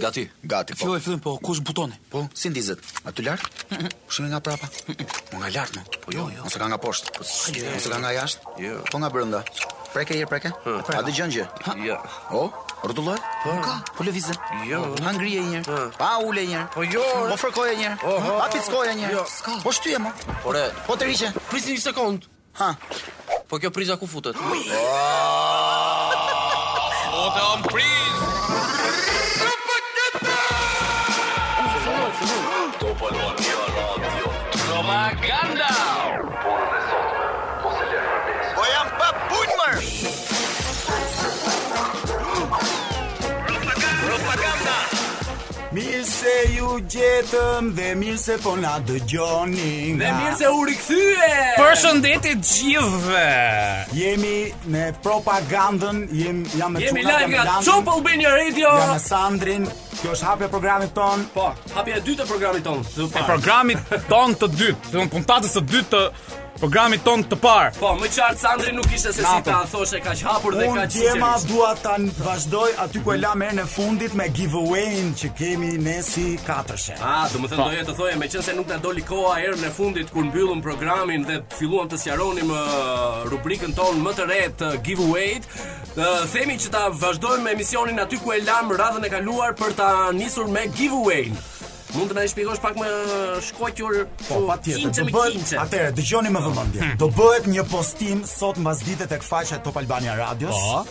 Gati. Gati, po. Filloj, filloj, po, ku është butoni? Po, si ndizet? Aty lart? Po shih nga prapa. Po nga lart, mo. Po jo, jo. Ose ka nga poshtë. Po si jo. Ose ka nga jashtë? Jo. Po nga brenda. Preke njëherë, preke. A dëgjon gjë? Jo. O, rrotulloje? Po. Ka, po lëvize. Jo. Ha ngrije njëherë. Pa ule njëherë. Po jo. Po fërkoje njëherë. Po pickoje njëherë. Jo. Po shtyje mo. Ore. Po të rishë. Prisni një sekondë. Ha. Po kjo priza ku futet? O ta ëmë prizë. Propaganda. Po jam pa punë mër. Propaganda. Mirë se ju gjetëm dhe mirë se po na dëgjoni. Dhe mirë se u rikthye. Përshëndetje të gjithëve. Jemi me propagandën, jem jam me Jemi live nga Top Albania Radio. Jam me Sandrin. Kjo është hapja e programit tonë. Po, hapja e dytë e programit tonë. E programit tonë të dytë, të puntatës së dytë të programit tonë të parë. Po, më qartë Sandri nuk kishte se si ta thoshe kaq hapur dhe kaq sinqerisht. Unë temën dua ta vazhdoj aty ku e lamë herën e fundit me giveaway-in që kemi ne si katërshe. Ah, do të thënë po. doja të thoja meqense nuk na doli koha herën e fundit kur mbyllëm programin dhe filluam të sqaronim uh, rubrikën tonë më të re të giveaway-it. Uh, themi që ta vazhdojmë emisionin aty ku e lamë radhën e kaluar për ta nisur me giveaway-in. Mund të na e shpjegosh pak më shkoqur po, po patjetër. Do bëhet atëherë dëgjoni me vëmendje. Hmm. Do bëhet një postim sot mbas dite tek faqja e Top Albania Radios. Po.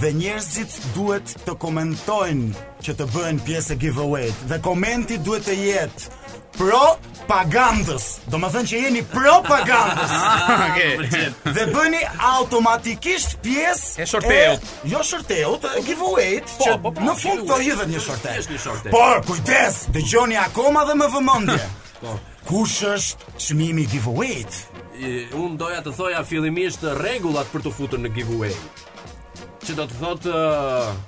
Dhe njerëzit duhet të komentojnë që të bëhen pjesë e giveaway-t dhe komenti duhet të jetë pro pagandës. Domethënë që jeni pro pagandës. Ah, dhe bëheni automatikisht pjesë e shorteut. Jo shorteu, të giveaway-t po, që po, po, në fund do hidhet një shorte. Është një shorte. Por kujdes, dëgjoni akoma dhe me vëmendje. Po. Kush është çmimi i giveaway-t? Unë doja të thoja fillimisht rregullat për t'u futur në giveaway. Që do të thotë,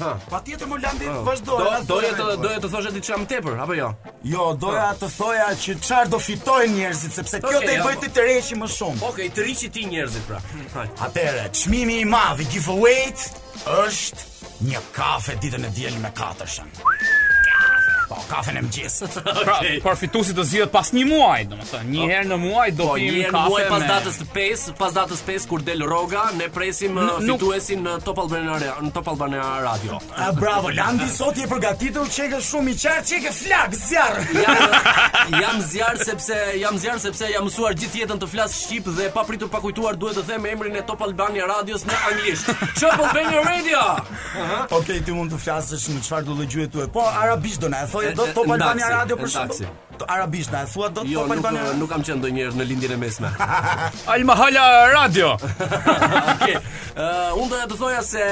ha. Patjetër mo Landi, vazhdo. Doje, doje të thoshe diçka më tepër apo jo? Jo, doja të thoja që çfarë do fitojnë njerëzit, sepse kjo okay, do i bëjë të tërheqë më shumë. Okej, okay, tërhiqi ti njerëzit pra. Atëherë, çmimi i madh i giveaway-t është një kafe ditën e diel me katërshen. Po, kafen e mëngjesit. Pra, por fituesi do zgjidhet pas një muaji, domethënë, një po. herë në muaj do po, të kemi kafe. Po, muaj pas datës 5, pas datës 5 kur del rroga, ne presim uh, fituesin në Top Albania Radio, në Top Albania Radio. A bravo, Landi sot je përgatitur qenke shumë i qartë, qenke flakë zjarr. Jam jam zjarr sepse jam zjarr sepse jam mësuar gjithë jetën të flas shqip dhe papritur pa kujtuar duhet të them emrin e Top Albania Radios në anglisht. Top Albania Radio. Aha. Okej, ti mund të flasësh në çfarëdolloj gjuhe të duash. Po arabisht do na e thoje dot Top Albania Radio për shembull. Arabisht na e thua dot jo, Top Albania? Jo, nuk, nuk kam qenë ndonjëherë në lindjen e mesme. Al Mahala Radio. Okej. Uh, unë doja të thoja se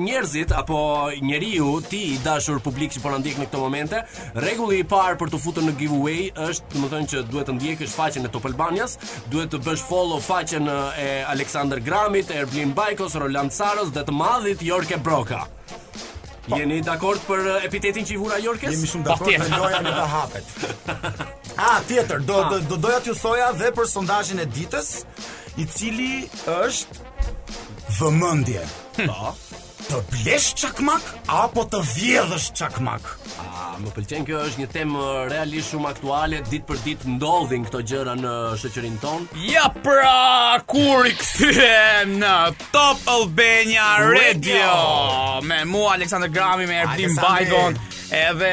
njerëzit apo njeriu ti i dashur publik që po na ndjek në këto momente, rregulli i parë për t'u futur në giveaway është, domethënë që duhet të ndjekësh faqen e Top Albanias, duhet të bësh follow faqen e Aleksandër Gramit, Erblin Bajkos, Roland Saros dhe të madhit Jorke Broka. Jeni dakord për uh, epitetin që i vura Jorkes? Jemi shumë dakord me loja do hapet. Ah, patjetër, do do do doja t'ju thoja dhe për sondazhin e ditës, i cili është vëmendje. Po. Të blesh çakmak apo të vjedhësh çakmak? Ah, më pëlqen kjo është një temë realisht shumë aktuale, ditë për ditë ndodhin këto gjëra në shoqërinë tonë. Ja pra, kur rikthehemi në Top Albania Radio. Me mua Aleksandër Grami me Erblin Bajkon edhe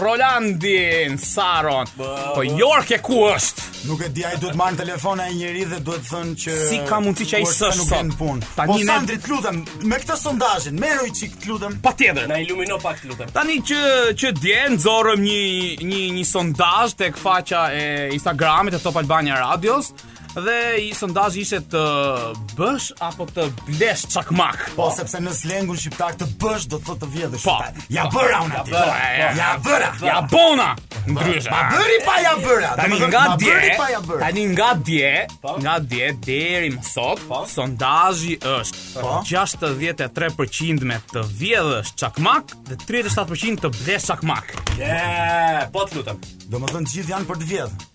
Rolandin Saron. Po Jorke ku është? Nuk e di ai duhet marrë telefon ai njeri dhe duhet thënë që Si ka mundësi që ai s'është sot? Nuk në punë. Tani po, ne Sandri, të lutem, me këtë sondazhin, merre një çik të lutem. Patjetër. Na ilumino pak të lutem. Tani që që dje nxorrëm një një një sondazh tek faqa e Instagramit të Top Albania Radios. Dhe sondazhi ishte të bësh apo të blesh çakmak. Po, sepse në slengun shqiptar të bësh do të thotë të vjedhësh. Po, ia bëra unë atë. Ia bëra. Ia bona. Ndryshe. Ma bëri pa ia bëra. Tani nga dje. Tani nga dje, po. nga dje deri më sot, po. sondazhi është 63% me të vjedhësh çakmak dhe 37% të blesh çakmak. Yeah, po të lutem. Domethënë të gjithë janë për të vjedhë.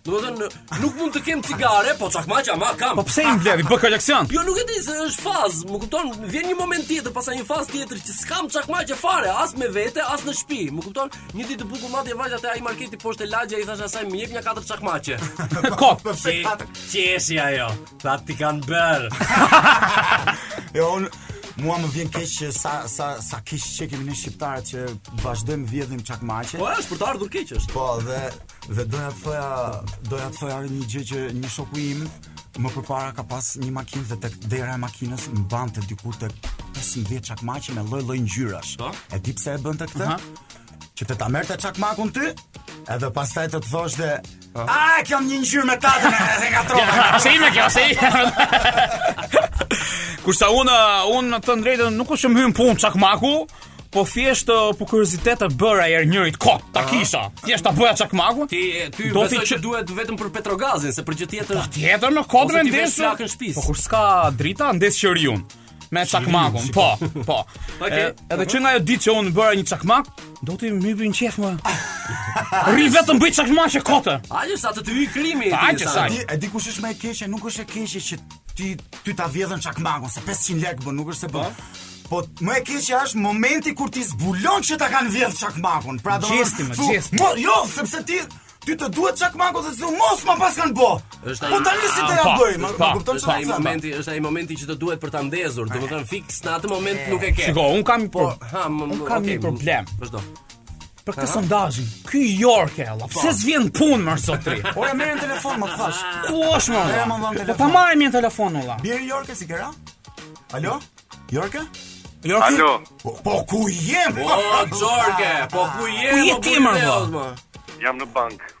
Domethënë, nuk mund të kem cigare, po çakmaqe ama kam. Po pse i mbledh, bën koleksion? Jo, nuk e di se është fazë, më kupton, vjen një moment tjetër, pastaj një fazë tjetër që s'kam çakmaqe fare, as me vete, as në shtëpi. Më kupton? Një ditë të bukur madje vajta te ai marketi poshtë lagja i thashë asaj më jep një katër çakmaqe. Po, po pse? Qeshi ajo. Tha t'i kanë bërë. Jo, unë Mua më vjen keq që sa sa sa keq që kemi ne shqiptarët që vazhdojmë vjedhim çakmaqe. Po është për të ardhur keq është. Po dhe Dhe doja të thoja, doja të thoja një gjë që një shoku im më përpara ka pas një makinë dhe tek dera e makinës mbante diku tek 15 çakmaqe me lloj-lloj ngjyrash. Po. E di pse e bënte këtë? Që të ta merrte çakmakun ty, edhe pastaj të të thoshte po. A, kam një ngjyrë me tatën e nga trova. S'e imja kjo, se Kurse unë, unë të drejtën nuk është që më hyn në punë çakmaku, Po thjesht uh, po kuriozitet të bëra er njërit kot, ta kisha. Thjesht ta bëja çakmakun. Ti ty do të që duhet vetëm për petrogazin, se për gjë tjetër. Po tjetër në kod me ndesh. Po kur s'ka drita, ndesh qeriun. Me çakmakun, po, po. Okej. Edhe që nga ajo ditë që unë bëra një çakmak, do të më vjen qejf më. Rri vetëm bëj çakmak që kotë. Ajo sa të të hyjë krimbi. Ajo sa. E di kush është më e keqe, nuk është e keqe që ti ty ta vjedhën çakmakun se 500 lekë bën, nuk është se bën. Po. Po më e keqja është momenti kur ti zbulon që ta kanë vjedh çakmakun. Pra do të thotë, mo, jo, sepse ti ti të duhet çakmaku se ju mos ma pas kanë bë. Është po tani si t'ia bëj, më kupton se ai momenti është ai momenti që të duhet për ta ndezur, domethënë fiks në atë moment nuk e ke. Shiko, un kam po, ha, un kam një problem. Vazhdo. Për këtë sondazhin, ky Jorke, ella, po. pse s'vjen punë më zotëri? Po ja merr në telefon, më thash. Ku është më? Ja më telefon. Po ta marrim në telefon olla. Biri Jorke si kera? Alo? Jorke? Jorke? Alo. Po, po ku je? Po Jorke, po ku je? Ku je ti më? Jam në bankë.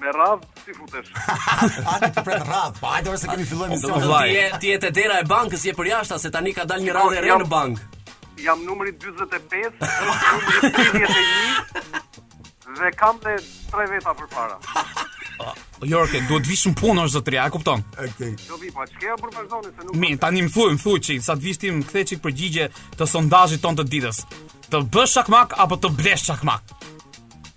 Me radh si futesh. Ani të pret radh. Po hajde se kemi filluar emisionin. Ti je ti je te dera e bankës, je përjashta se tani ka dalë një radhë e re në bankë. Jam numri 45, numri 31 dhe kam dhe tre veta përpara. Jorke, duhet të vish në punë është zotëri, e kupton? Okej. Do vi, po çka për vazhdoni se nuk. Mi, tani më thuaj, më thuaj çik, sa të vish ti më kthe çik përgjigje të sondazhit tonë të ditës. Të bësh çakmak apo të blesh çakmak?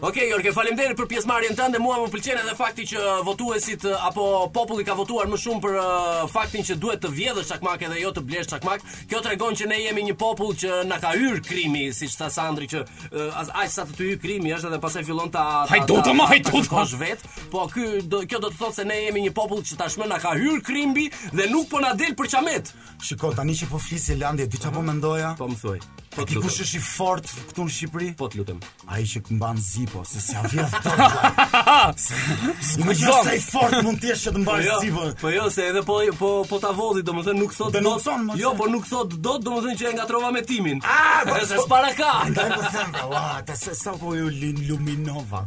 Ok, Jorke, faleminderit për pjesëmarrjen tënde. Mua më pëlqen edhe fakti që uh, votuesit uh, apo populli ka votuar më shumë për uh, faktin që duhet të vjedhësh çakmak edhe jo të blesh çakmak. Kjo tregon që ne jemi një popull që na ka hyrë krimbi, siç tha Sandri që uh, as aq sa të të hyjë krimbi është edhe pastaj fillon ta Hajdutë më hajdutë kosh vet. Po kjo do, kjo do të thotë se ne jemi një popull që tashmë na ka hyrë krimbi dhe nuk po na del për qamet. Shiko, tani që po fliste Landi, di çfarë po mendoja? Po më thuaj. Po di kush është i fort këtu në Shqipëri? Po të lutem. Ai që mban Zipo, se s'ja vjedh dot. Imagjino sa i fort mund të jesh që të mbash po jo, Zipo. Po jo, se edhe po po po ta vodhi, domethënë nuk thot dot. Jo, po nuk thot dot, domethënë që e ngatërrova me timin. Ah, po s'para ka. Ndaj po them, ua, tani sapo ju iluminova.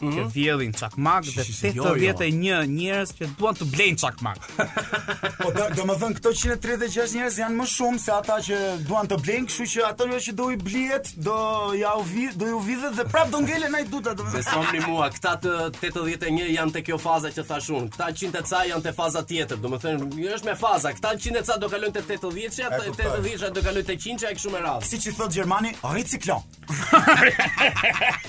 mm. që vjedhin çakmak dhe 81 njerëz që duan të blejnë çakmak. po pra, domethënë këto 136 njerëz janë më shumë se ata që duan të blejnë, kështu që ato jo që do i blihet, do ja u vi, do ju vidhet dhe prap do ngelen hajdutë ato. Besoni mua, këta të 81 janë te kjo faza që thash unë. Këta 100 e ca janë te faza tjetër, domethënë, është me faza. Këta 100 e ca do kalojnë te 80-sha, te 80-sha do kalojnë te 100-sha e kështu me radhë. Siç i thot gjermani, riciklon.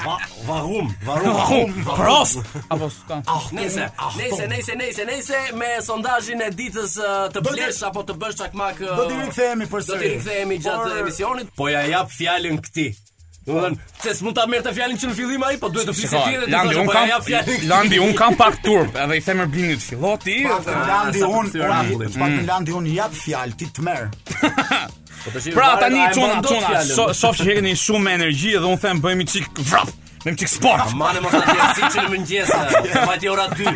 Va, varum, varum, varum, prost. Apo s'ka. Ah, Nëse, nëse, nëse, nëse, nëse me sondazhin e ditës uh, të Do t'i- blesh apo të bësh çakmak uh, Do t'i rikthehemi përsëri. Do t'i rikthehemi gjatë Por- emisionit. Po ja jap fjalën këtij. Domethënë, se s'mund ta merrte fjalën që në fillim ai, po duhet të flisë Shiko, ti dhe ti Landi, thoshe, un po ja kam, jap fjalën. Landi, un kam pak turp, edhe i them Erblinit filloti. Pak të landi Ah, sa unë, përfyer unë- Anglin. pak të landi unë jap fjalë ti të merr. Po pra tani çuna çuna, shoh që keni shumë energji dhe un them bëjmë një çik vrap. Bëjmë një çikë sport Ma në mos në tjerë si që në mëngjes Ma tjerë ora dy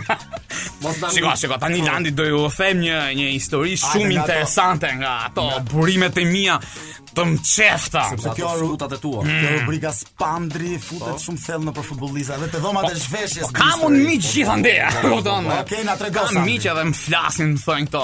Shiko, shiko, tani Landi do ju them një, një histori shumë interesante nga ato burimet e mija të mëçefta Sepse kjo rubrika e tua mm. Kjo rubrika spandri futet po. shumë thellë nëpër futbollista Dhe te dhomat e po, zhveshjes po, Kam unë miq gjithandej Okej, na trego sa Kam miq edhe më flasin më thonë këto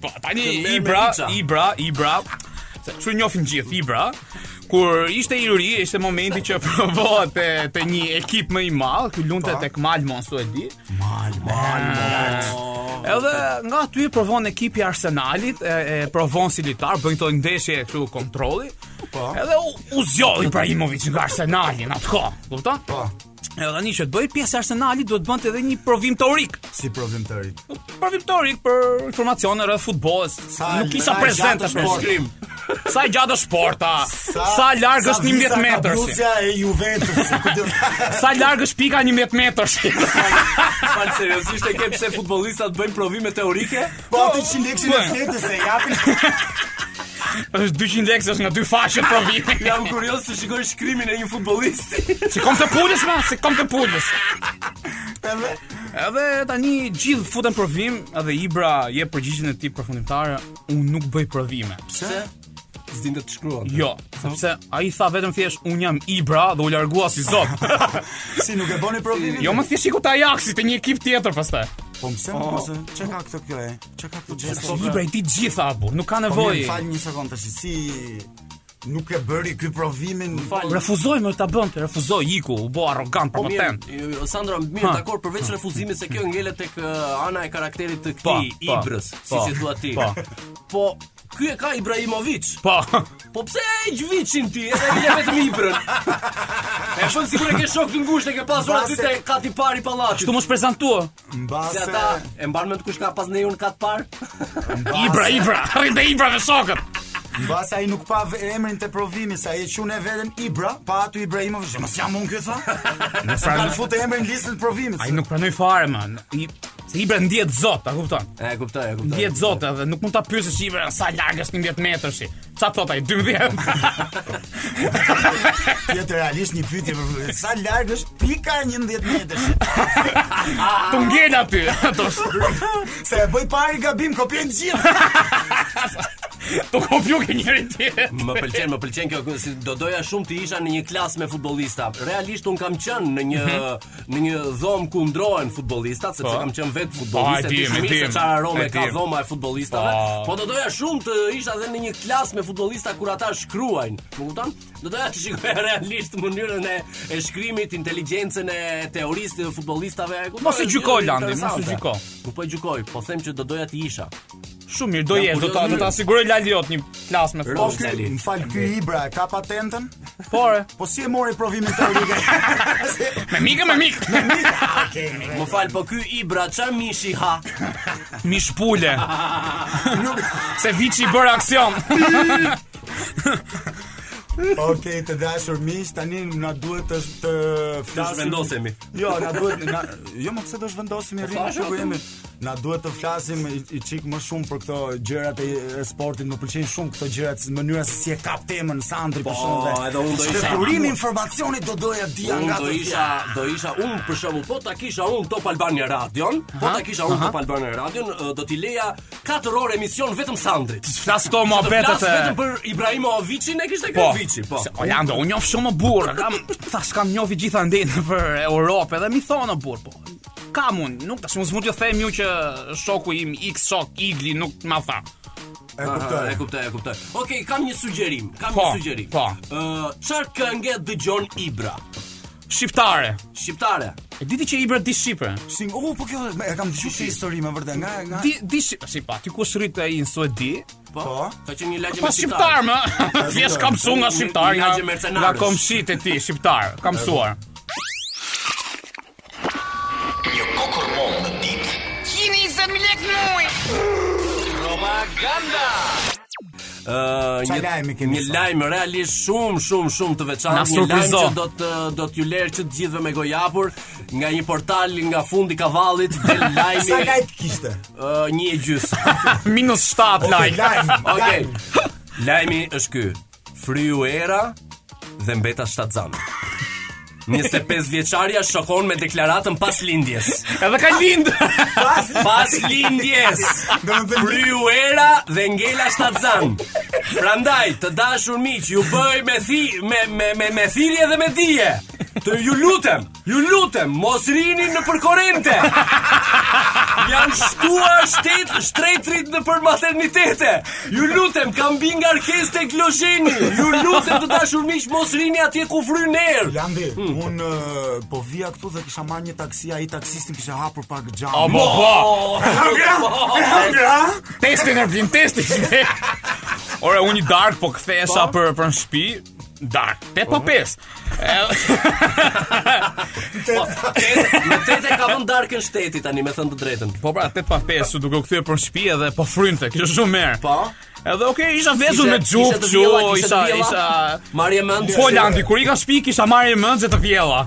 Po, tani Ibra, Ibra, Ibra, siç e njofin gjithë Ibra, kur ishte i ri, ishte momenti që provohet te te një ekip më i madh, ky lunte po. tek Malmo, siç e di. Malmo. Malmo. Edhe nga aty e provon ekipi i Arsenalit, e, e provon si lojtar, bëjnë këto ndeshjet këto kontrolli. Po. Edhe u, u zgjodh Ibrahimovic nga Arsenali në atë kohë, kupton? Po. Edhe tani që të bëhej pjesë e Arsenalit duhet të bënte edhe një provim teorik. Si provim teorik? Provim teorik për informacione rreth futbollit. Nuk isha prezent për shkrim. Sa e gjatë është porta? Sa, sa larg është 11 metërshi? Sa Borusia e Juventus? sa larg është pika 11 metrash? Fal seriozisht e ke pse futbollistat bëjnë provime teorike? Po atë njëqind lekëshin e fletës e japin. Është 200 lekë është nga dy faqe provimi. Jam kurioz të shikoj shkrimin e një futbollisti. Si komt e pulës ma, si komt e pulës. Edhe edhe tani gjithë futen në provim, edhe Ibra jep përgjigjen e tij përfundimtare, unë nuk bëj provime. Pse? S'dinte të shkruante. Jo, sepse ai tha vetëm thjesht un jam Ibra dhe u largua si zot. si nuk e bëri provimin? Jo, më thjesht iku te Ajaxi te një ekip tjetër pastaj. Po më se më oh. mëse, që ka këtë kjo e? Që ka këtë gjest? Që Ibra i di të gjitha, abur, nuk ka po, nevoj. Po më falë një sekundë të shi, si nuk e bëri ky provimin. Refuzoi mo ta bënte, refuzoi iku, u bë arrogant për patent. Po mirë, Sandra, mirë, ha. dakor, përveç ha. refuzimit se kjo ngelet tek uh, ana e karakterit të këtij po, po, Ibrës, po, siç e thua ti. Po. po Ky e ka Ibrahimovic. Po. Po pse e heq viçin ti? Edhe e ke vetëm Ibrën. E thua sikur e ke shok të ngushtë e ke pasur aty te kati i parë i pallatit. Ktu mos prezantua. Mbase ata e mban mend kush ka pas ne në kat parë. Ibra, Ibra, rri te Ibra me shokët. Mbase ai nuk pa emrin te provimi se ai e qunë veten Ibra, pa aty Ibrahimovic, mos jam un ky tha. Nuk pranoj fut emrin në listën e provimit. Ai nuk pranoi fare më. Se Ibra ndihet zot, a kupton. E kuptoj, e kuptoj. Ndihet zot edhe nuk mund ta pyesësh Ibra sa larg është 11 metrash. Se të thotë ai 12. T'i jetë realisht një pyetje për sa larg është pika 11 metrash. Të ngel aty. Se e bën i pari gabim, kopjojnë gjithë. Po kopjo që njëri ti? Më pëlqen, më pëlqen kjo, do doja shumë të isha në një klasë me futbollista. Realisht un kam qenë në një në një dhomë ku ndrohen futbollistat, sepse po. kam qenë vetë futbollist, e di shumë se çfarë arome ka dhoma e futbollistave. Po. po do doja shumë të isha edhe në një klasë me futbollista kur ata shkruajnë, më kupton? Do doja të shikoja realisht mënyrën e e shkrimit, inteligjencën e teorisë të futbollistave, e kupton? Mos e gjyko Landi, mos e gjyko. Nuk po e gjykoj, po them që do doja të isha. Shumë mirë, do jesh, do ta do ta siguroj lali jot një klasë me fjalë. Po ky, më fal, ky Ibra e ka patentën? Po. Po si e mori provimin teorik? Me mik, me mik. Me mik. Ah, okej. Më fal, po ky Ibra çfarë mishi ha? Mish pule. Nuk se viçi bën reaksion. Ok, të dashur miq, tani na duhet të të flasim. Të zhvendosemi. Jo, na duhet na jo mo pse do zhvendosemi rrimë ku jemi. na duhet të flasim i çik më shumë për këto gjërat e, e sportit, më pëlqejnë shumë këto gjërat si mënyra se si e kap temën Sandri po, për shkak të. Po, edhe unë do isha burim informacioni do doja ta dija nga nga. Do isha, do isha unë për shembull po ta kisha unë Top Albania Radion, po ta kisha unë Top Albania Radion, do t'i leja 4 orë emision vetëm Sandrit. T'i flasë këto muhabetet. Vetëm për Ibrahimovicin e kishte po. Kavici, po. Se Orlando, unë njoh shumë burra, kam të thashë kam njohje gjithandej për Europë dhe mi thonë burrë, po. Kam unë, nuk tash mos mund t'ju them ju që shoku im X shoku Y nuk ma tha. E kuptoj. E kuptoj, e kuptoj. Okej, okay, kam një sugjerim, kam po, një sugjerim. Po. Ë, uh, çfarë këngë dëgjon Ibra? Shqiptare. Shqiptare. E dini që Ibra di shqip? Si, u oh, po kjo e kam dëgjuar këtë histori më vërtet nga nga. Di di shqip, si pra, te ku është rrit ai në Suedi? Po. po. Ka qenë një lagje me shqiptarë. më. Si e ka mësuar nga shqiptarët, nga lagje mercenar. Nga komshinjtë e tij shqiptarë, ka mësuar. Një kokërr mollë në ditë. Ki 20 mijë lekë në muaj. Propaganda. Ë uh, një lajm kemi. Një lajm realisht shumë shumë shumë të veçantë, një lajm që do të do t'ju lërë që të gjithëve me gojë hapur nga një portal nga fundi i kavallit del lajmi. Sa lajk kishte? Ë uh, një e gjysmë. Minus 7 lajk. Okej. Lajmi është ky. Fryu era dhe mbeta shtatzan. 25 vjeçarja shokon me deklaratën pas lindjes. Edhe ka lind. Pas pas lindjes. Fryu era dhe ngela shtatzan. Prandaj të dashur miq, ju bëj me thi me me me me thirrje dhe me dije. T'ju lutem. Ju lutem, mos rrini nëpër korrente! Janë shtuar shtet shtretërit nëpër maternitete! Ju lutem, këmbëngas të kloshen! Ju lutem të dashur miq, mos rrini atje ku fryn erë! Landi, hmm. unë po vija këtu dhe kisha marrë një taksi, ai taksisti kishte hapur pak xhamin. A mo po! E hangra! E hangra! Testin e bëjmë, testin! Ore, unë në darkë po kthehesha për, për në shpi, Darkë. 8 pa 5. Po, Në tetë e ka vënë darkën shteti tani, me thënë të drejtën. Po pra, 8 pa 5, u duke u kthyer për shtëpi edhe po frynte, kishte shumë erë. Po. Edhe okay, isha veshur Kishe- me xhup, kishe të kështu, vjella, kishe të isha vjella? isha Marje mend. Po Landi, kur ika në shtëpi kisha marrje mendsh e të vjella.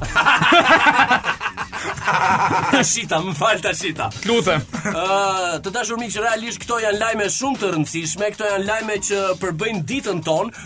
Tashita, më fal Tashita. Të lutem. Ë, të dashur miq, realisht këto janë lajme shumë të rëndësishme, këto janë lajme që përbëjnë ditën tonë,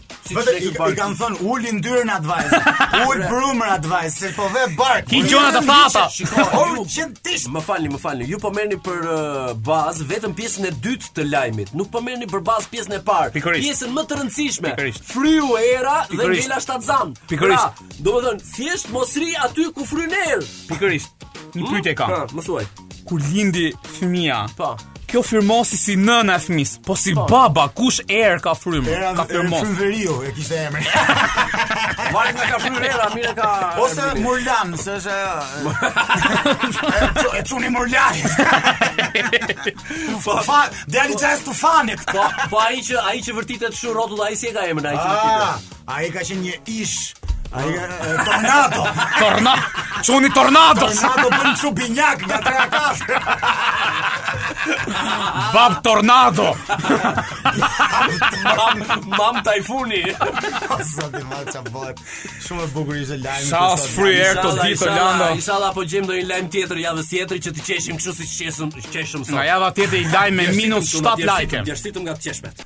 Si të shekën barkë. I kam thënë, uli yndyrën atë vajzë. Ul brumërat atë vajzë, se po vë bark. Ha gjëra të thata. O, që në tishë. Më falni, më falni. Ju po merrni për uh, bazë vetëm pjesën e dytë të lajmit. Nuk po merrni për bazë pjesën e parë. Pikërisht. Pjesën më të rëndësishme. Pikërisht. Fryu era dhe ngela shtatzënë. Pikërisht. Pra, domethënë, thjesht mos rri aty ku fryn erë. Pikërisht. Një pyetje kam. Më thuaj. kur lindi fëmija. Po. Kjo firmosi si nëna e fëmijës, po si po. baba, kush erë ka fryrë? Era, ka firmos. Era fryn veriu e kishte emrin. Varet nga ka fryrë era, mirë ka... Ose Murlan, se është... e çuni Murlan. Po, fa, dhe ai çuni i tufanit. Po, po ai që, ai që vërtitet ashtu rrotull, ai si e ka emrin, ai që vërtitet. Ah. Ai ka qenë një ish Ai ka Tornado Tornado Çuni Tornado Tornado për në shumë binjak nga të rakas Bab Tornado Mam, mam tajfuni Zoti ma që bërë Shumë e bukur ishte lajmi Shas free air të ditë landa Ishalla po gjejmë ndonjë lajm tjetër javës tjetër Që të qeshim kështu si qeshëm Nga java tjetër një lajm me minus 7 like Djersitëm nga të qeshmet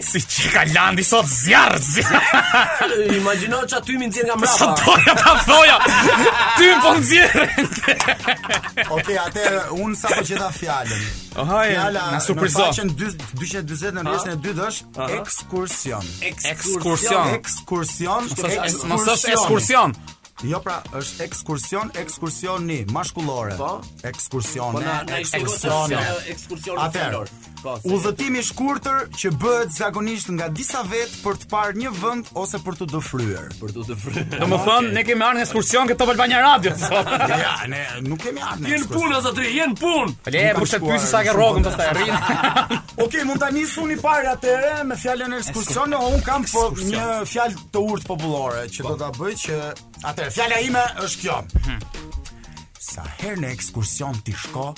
Si ç'ka Landi sot zjarr, zjarr. Imagjino ça ty më nxjerr nga mrapa. Sa doja ta thoja, ty më po nxjerr. Oke, atëherë unë sapo gjeta fjalën. Oha, e, Fjala, na surprizo. Në faqen 220 në rreshtin e dytë është ekskursion. Ekskursion. Ekskursion. Mos është ekskursion. Jo pra, është ekskursion, ekskursioni, mashkullore. Po. Ekskursione, po, ekskursione. Ekskursione, ekskursione. Udhëtim i shkurtër që bëhet zakonisht nga disa vet për të parë një vend ose për të dëfryer. Për të dëfryer. Domethënë, ne kemi ardhur në ekskursion këtu Top Albania Radio. Ja, ne nuk kemi ardhur. Je në punë, je në punë. Le, mos të pyes sa e ke rrogën pastaj rri. Okej, mund ta nis unë i pari atëherë me fjalën ekskursion, po, unë kam po një fjalë të urtë popullore që do ta bëj që atëherë fjala ime është kjo. Mhm. Sa herë në ekskursion ti shkon,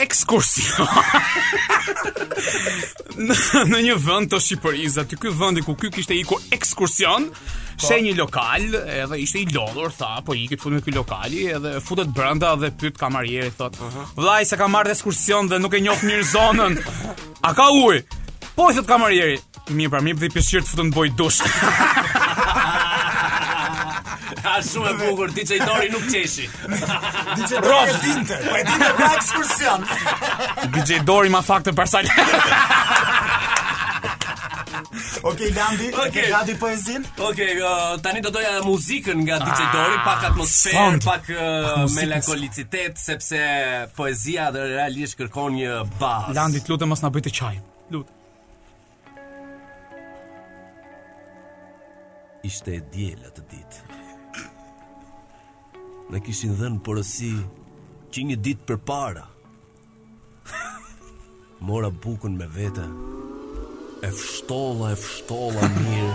ekskursion në, në një vend të Shqipërisë, aty ky vendi ku ky kishte ikur ekskursion, po. sheh një lokal, edhe ishte i lodhur, tha, po iki të futem ke ky lokali, edhe futet brenda dhe pyet kamarierin, thot, uh -huh. vllai se kam ardhur ekskursion dhe nuk e njoh mirë zonën. A ka ujë? Po i thot kamarieri, Mirë, pra mirë dhe një peshqir të futem bëj dush. A shumë e bukur, DJ Dori nuk qeshi. DJ Dori e dinte, po e dinte pra ekskursion. DJ Dori ma faktë për sa Ok, Landi, okay. ke gati poezin? Ok, uh, tani do doja muzikën nga DJ ah, Dori, pak atmosferë, pak uh, melankolitet, sepse poezia dhe realisht kërkon një bazë. Landi, të lutem mos na bëj të qajmë. Lutem. Ishte e diel atë ditë. Na kishin dhënë porosi që një ditë përpara. Mora bukën me vete, e mbështolla, e mbështolla mirë,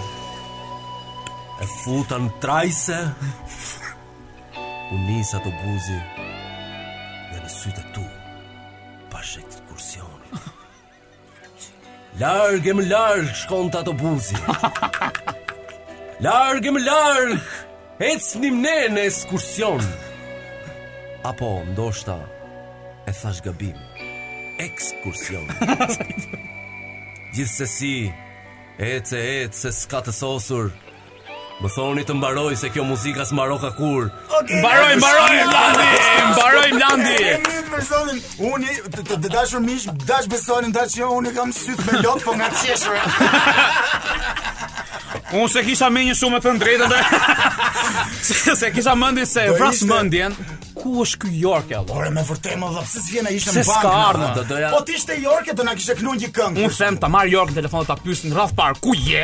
e futa në trastë, u nisa te buzi dhe në sytë e tu. Larg e më larg shkonte autobuzi Larg e më larg Ecnim ne në eskursion Apo ndoshta e thashë gabim Ekskursion Gjithsesi Ec e ec e s'ka të sosur Më thoni ta mbaroj se kjo muzika s'mbaroka kurrë. Okay, mbaroje, mbaroje Landi, mbaroje Landi. Një personin, unë të, të, të dashur miq, daç besoni daç jo, unë kam sytë me lot po nga e qeshura. unë s'e kisha mendjen shumë të drejtën dhe se, s'e kisha mendjen se vras mendjen ku është ky Jorke apo? Ore me vërtetë më dha pse s'vjen ai ishte në bankë. Se s'ka ardhur do doja. Po të ishte Jorke do na kishte kënduar një këngë. Unë them ta marr Jorken në telefon ta pyes në radhë të parë ku je?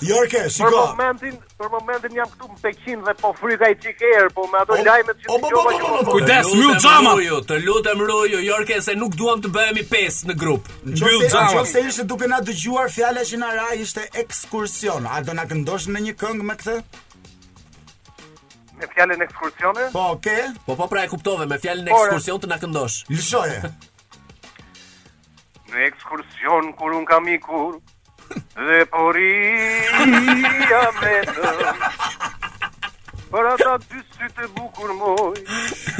Jorke, shiko. Për momentin, për momentin jam këtu në Pekin dhe po fryka i çik erë, po me ato lajmet që dëgjova që po. Kujdes, mbyll xhamat. Të lutem ruju, Jorke, se nuk duam të bëhemi pesë në grup. Mbyll xhamat. Nëse ishte duke na dëgjuar, fjala që na ra ishte ekskursion. A do na këndosh ndonjë këngë me këtë? Me fjalën ekskursione? Po, ke? Po po pra e kuptove, me fjalën ekskursion të na këndosh. Lëshoje. Në ekskursion kur unë kam ikur dhe po rrija vetëm. Për ata dy sytë e bukur moj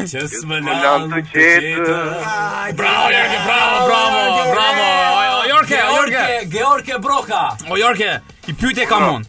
Që s'më lanë të qetë Bravo, Jorke, bravo, bravo, bravo O Jorke, o Jorke George Broka O Jorke, i pyte ka mund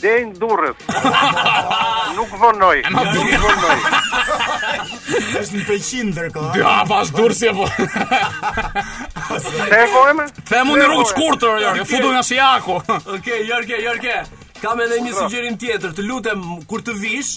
Deri në Durrës. Nuk vonoj. Nuk vonoj. Është në Peqin ndërkohë. Dy hapa nga Durrësi apo. Te vojmë. Te mund të rrugë shkurtër, ja, e futu nga Shijaku. Okej, Jorge, Jorge. Kam edhe një sugjerim tjetër. Të lutem kur të vish,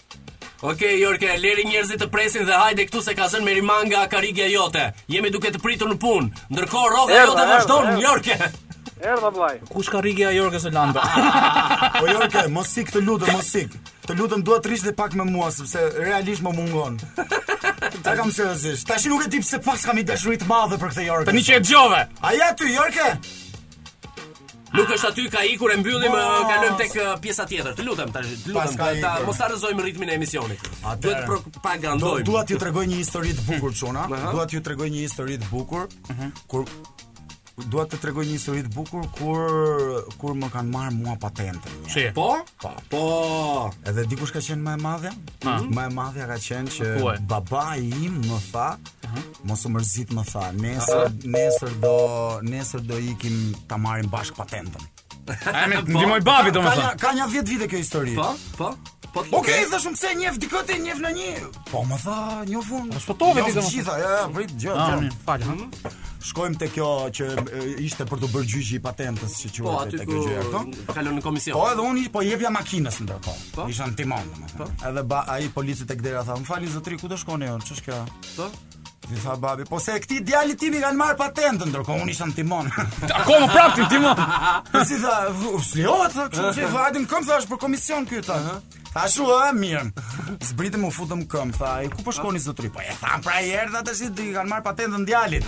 Ok, Jorke, leri njerëzit të presin dhe hajde këtu se ka zënë merimanga karrigia jote. Jemi duke të pritur në punë. Ndërkohë rroga Erdha, jote erdha, vazhdon, erdha. Jorke. Erdha vllai. Ku është karrigia e Jorgës e Landa? Po Jorke, mos ik të lutem, mos ik. Të lutem dua të rrish dhe pak me mua sepse realisht më mungon. Ta kam seriozisht. Tash nuk e di pse paskam një dashuri të madhe për këtë Jorke. Tani që e dëgjove. A je aty Jorke? Nuk është aty ka ikur e mbyllim e, kalojmë tek e, pjesa tjetër. Të lutem tash, të lutem Paska ta, ta ikur. mos ta rrëzojmë ritmin e emisionit. Atëherë. Duhet të Do, propagandojmë. dua t'ju tregoj një histori të bukur çuna. Aha. Mhm. Dua t'ju tregoj një histori të bukur kur dua të tregoj një histori të bukur kur kur më kanë marrë mua patentën. një. Shi. Po? Po. Po. Edhe di kush ka qenë më e madhja? Më e madhja ka qenë që Thuaj. babai im më tha Mos u mërzit më tha, nesër, nesër do, nesër do ikim ta marrim bashkë patentën. A më ndihmoi babi Ka domethënë. një- Ka një 10 vite kjo histori. Po, po. Po. të Okej, lutem. thashë pse njeh dikë ti njeh ndonjë. Po më tha, njoh unë. Po sotove ti të domethënë. gjitha, ja, ja, prit gjë. Ah, gjë. mirë, fal. ha. Shkojmë te kjo që e, ishte për të bërë gjyqi i patentës që Po, quhet aty te ku kjo gjë këtu. kalon në komision. Po edhe unë i- po jepja makinës ndërkohë. Po. Isha në timon domethënë. Edhe bën ai polici tek dera tha, "Më falni zotri, ku do shkoni ju? Ç'është kjo?" Të? I tha babi, po se e këtij djalit tim i kanë marrë patentën, ndërkohë unë isha në timon. Akoma prapë ti në timon. Po si tha, usli o, të që që tha, adin këm thash për komision kjo ta. Tha shu, e, mirë. Zbritëm u futëm këmbë, tha, e ku po shkoni zotri? Po e tha, pra i erë, tha të si, i kanë marrë patentën djalit.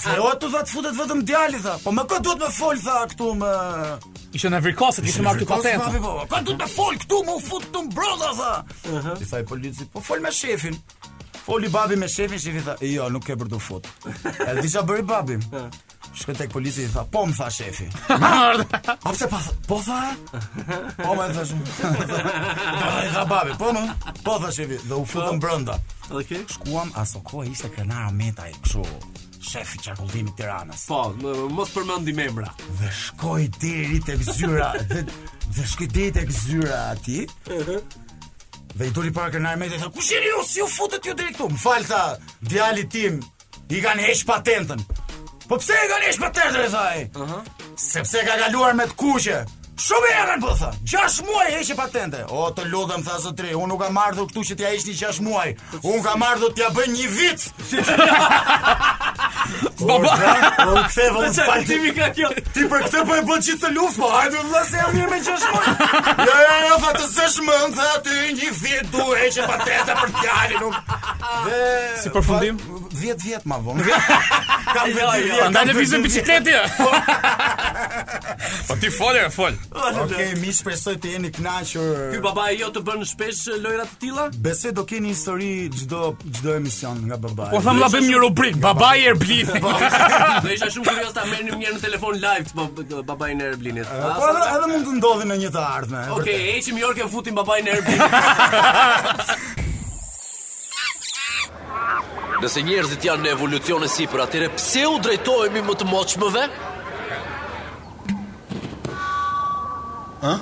Zotëri, tha do futet vetëm djali, tha. Po me kë duhet me folë, tha, këtu më... Ishe në vrikasët, ishe marrë të patentën. Po, këtë duhet me folë, këtu më u fut këtu mbrenda, tha. Ëh. I tha ai polici, po fol me shefin. Foli babi me shefin, shefi tha, jo, nuk ke për të fut. Edhe di çfarë bëri babi. Shkoi tek polici i tha, po më tha shefi. A pse pa, po tha? Po më tha. Po i tha babi, po më, po tha shefi, dhe u futëm brenda. Okej. Shkuam, aso kohë ishte Krenar Ahmetaj, kështu. shef i qarkullimit të Tiranës. Po, mos përmendim emra. Dhe shkoi deri tek zyra dhe dhe shkoi deri tek zyra aty. Ëh. Dhe i doli para krenar me dhe tha, kush jeni ju, si ju futët ju deri këtu? Më fal, tha, djali tim, i kanë heq patentën. Po pse i kanë heq patentën, i tha? Uh -huh. Sepse ka kaluar me të kuqe. Shumë e rëndë, tha, po, gjash muaj heqe patente O të lutem, tha zotri, unë nuk kam ardhur këtu që t'ja heqësh gjash muaj Unë kam ardhur t'ja bëj një vit Baba, o në këthe vëlla më fal Çfarë ka kjo Ti për këtë po e bën gjithë këtë luftë, po hajde vëlla se jam mirë me gjash muaj Jo, jo, jo, tha të sësh më në tha ti një vit du heqe patente për djalin Dhe... Si përfundim? 10 vjet më vonë. Kam jo, jo, jo. Andaj lëviz me biçikletë. Po ti fol, fol. Okej, miq shpresoj të jeni kënaqur. Ky babai jot të bën shpesh lojra të tilla? Besoj do keni histori çdo çdo emision nga babai. Po thamë ta bëjmë një rubrikë, babai i Erblinit. Po, do isha shumë kurioz ta merrni një herë në telefon live babain e Erblinit. Po edhe mund të ndodhë në një të ardhme. Okej, heqim Jorgen futim babain e Erblinit. Nëse njerëzit janë në evolucion e sipër, atëherë pse u drejtohemi më të moçmëve? Ë?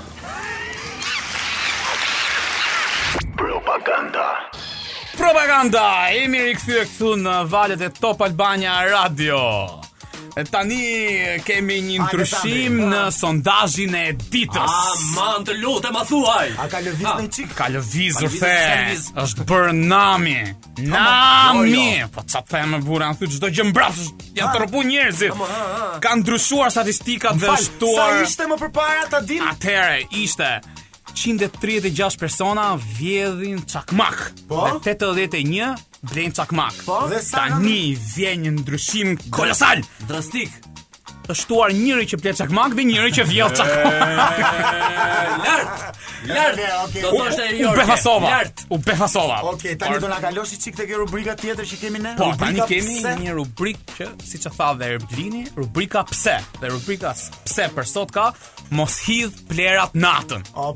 Propaganda. Propaganda. Jemi rikthyer këtu në valët e Top Albania Radio. Tani kemi një ndryshim në sondazhin e ditës. Aman të lutem, na thuaj. A ka lëvizur një çik? Ka lëvizur the?. Është bërë nami. Nami. Jo, jo. Po ça të them o burrë, e thotë çdo gjë mbrapsht. Janë tërbu njerëzit. Kanë ndryshuar statistikat dhe është shtuar. Sa ishte më përpara ta dim? Atëherë ishte 136 persona vjedhin çakmak. Po? 81 Blejnë çakmak. Po, tani vjen një ndryshim kolosal, drastik. Është shtuar njëri që blen çakmak dhe njëri që vjedh çakmak. Lart. Lart. Do të thoshte Jorge. U befasova. Lart. U befasova. Okej, tani do na kalosh një çik tek rubrika tjetër që kemi ne. Po, tani kemi një rubrikë që siç e tha dhe Erblini, rubrika pse. Dhe rubrika pse për sot ka mos hidh plerat natën. Oh,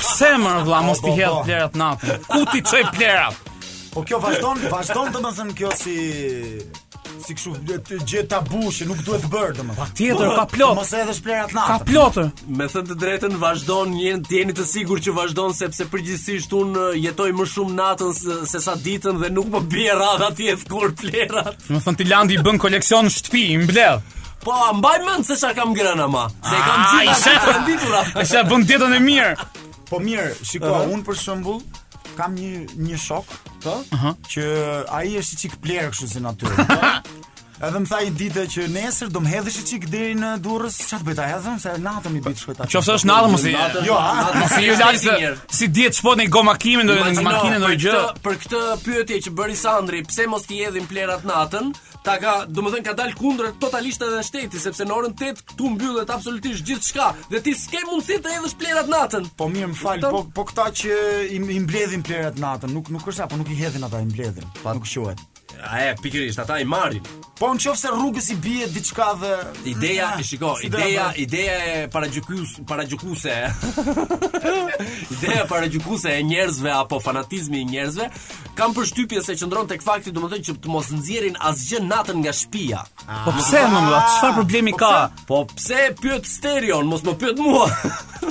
Pse më vla mos t'i hedh plehrat natën? Ku t'i çoj plehrat? Po kjo vazhdon, vazhdon domethënë kjo si si kshu një gjë tabu që nuk duhet të bëhet domethënë. Patjetër ka plot. Mos i hedhësh plehrat natën. Ka plot. Me thënë të drejtën vazhdon dhe të jeni të sigurt që vazhdon sepse përgjithësisht unë jetoj më shumë natën se, se sa ditën dhe nuk më bie radha t'i hedh kurrë plehrat. Domethënë ti Landi bën koleksion në shtëpi, i mbledh. Po, a mbaj mend se çfarë kam ngrënë ama. Se e kam gjithë atë të renditur. Sa bën dietën e mirë. Po mirë, shiko, uh -huh. un për shembull kam një një shok, po, uh -huh. që ai është një çik plehrë kështu si natyrë. Edhe më tha një ditë që nesër do më hedhësh çik deri në Durrës, çat bëj ta hedhim se natën i bëj shkoj ta. Qoftë është natën mos i. Jo, mos i laj se si diet shpot në goma kimin do të makinën do gjë. Për këtë pyetje që bëri Sandri, pse mos t'i hedhim plehrat natën? Ta ka, domethënë, ka dalë kundër totalisht edhe shteti, sepse në orën 8 këtu mbyllet absolutisht gjithçka, dhe ti s'ke mundësi të hedhësh plehrat natën. Po mirë, më fal, po, po këta që i, i mbledhin plehrat natën, nuk, nuk është apo nuk i hedhin ata i mbledhin, pra nuk quhet. A e, pikërisht, ata i marrin. Po në qoftë se rrugës i bie diçka dhe... Ideja, i shiko, si ideja, ideja e paragjykus, paragjykuese. ideja paragjykuese e njerëzve, apo fanatizmi i njerëzve, Kam përshtypjen se qëndron tek fakti, domethënë që të mos nxjerrin asgjë natën nga shtëpia. Ah. Po pse mo vëlla, çfarë problemi po ka? Po pse e pyet Sterion, mos më pyet mua.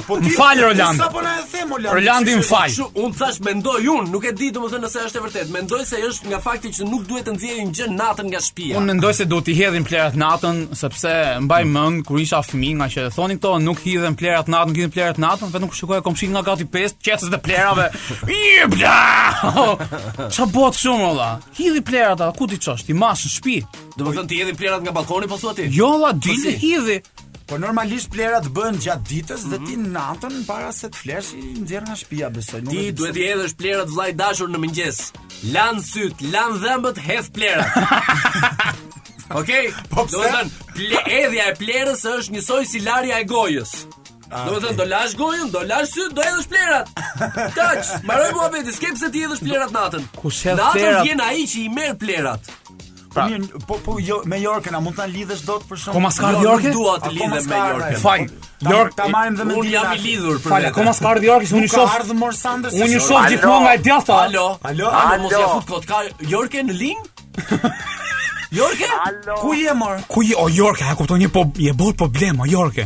Po ti pyet Rolandin. Sa po na e them Roland? Rolandi më fal. Un thashë mendoj un, nuk e di domethënë nëse është e vërtetë. Mendoj se është nga fakti që nuk duhet të nxjerrin gjë natën nga shtëpia. Un mendoj se duhet t'i hedhin plehrat natën, sepse mbaj mm. mend kur isha fëmijë ngaqë thonin këto, nuk hidhen plehrat natën, nuk hidhen plehrat natën, vetëm kur shikoja komshinë nga kati 5, qeset e plehrave. Jepja! Ça bëhet shumë, o la? Hidhi plehrat atë, ku t'i çosh? T'i mbash në shpi. Domethënë t'i hedhim plehrat nga balkoni, po thua ti? Jo, o la, po dil e hidhi. Po normalisht plehrat bëhen gjatë ditës dhe ti natën para se të flesh i nxjerr nga shtëpia besoj. Ti duhet t'i hedhësh plehrat vlla i dashur në mëngjes. Lan sytë, lan dhëmbët, hedh plehrat. Okej. Okay? Po pse? Ple, hedhja e plehrës është njësoj si larja e gojës. Ah, domethënë do lash gojën, do lash sytë, do hedhësh plehrat. Kaq, mbaroi muhabeti, s'ke pse t'i hedhësh plehrat natën. Ku shef natën plehrat? Natën vjen ai që i merr plehrat. Po pra, mirë, po po jo me Jorkën, a mund ta lidhësh dot për shkak? Akoma s'ka ardhur jo, Jorkë? Dua të lidhem me Jorkën. Fal. Jork, ta marrim dhe me Unë jam i lidhur për. Fal, akoma s'ka ardhur Jorkë, unë shoh. Ka ardhur mor Sandër. Unë shoh gjithmonë nga e djathta. Alo. Alo. Alo, mos ia fut kot. Ka Jorkë në linjë? Jorkë? Ku je mor? Ku je o Jorkë? A kupton një po je bërë problem o Jorkë.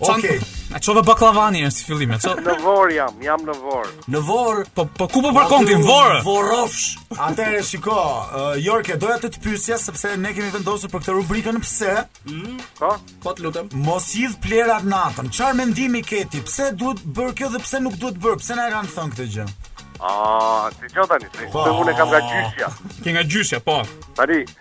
Okej. Okay. A çova bakllavanë në fillim, çova? Në Vorë jam, jam në Vorë. Në Vorë? Po po ku po parkon ti në Vorë? Vorofsh. Atëherë shiko, uh, Jorke, doja të të pyesja sepse ne kemi vendosur për këtë rubrikën pse? Mm. Po, po të lutem. Mos hidh plehrat natën. Çfarë mendimi ke ti? Pse duhet bërë kjo dhe pse nuk duhet bërë? Pse na e kanë thënë këtë gjë? Ah, shiko tani. Po. Unë kam nga gjyshja. Ke nga gjyshja, po. Tani,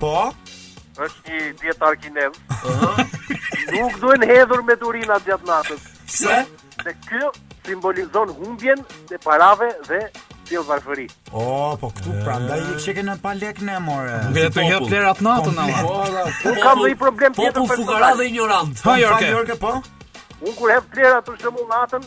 Po? Është një dietar kinez. Nuk duhen hedhur mbeturina gjatë natës. Pse? Se kjo simbolizon humbjen e parave dhe sjell varfëri. Oh, po këtu prandaj qenkemi pa lekë ne more. Nuk i hedh plehrat natën ama. Po, da, po, Nuk kam ndonjë problem tjetër. Popull fukara dhe injorant. Po, Jorke. Jorke, po. Unë kur hedh plehra për shembull natën,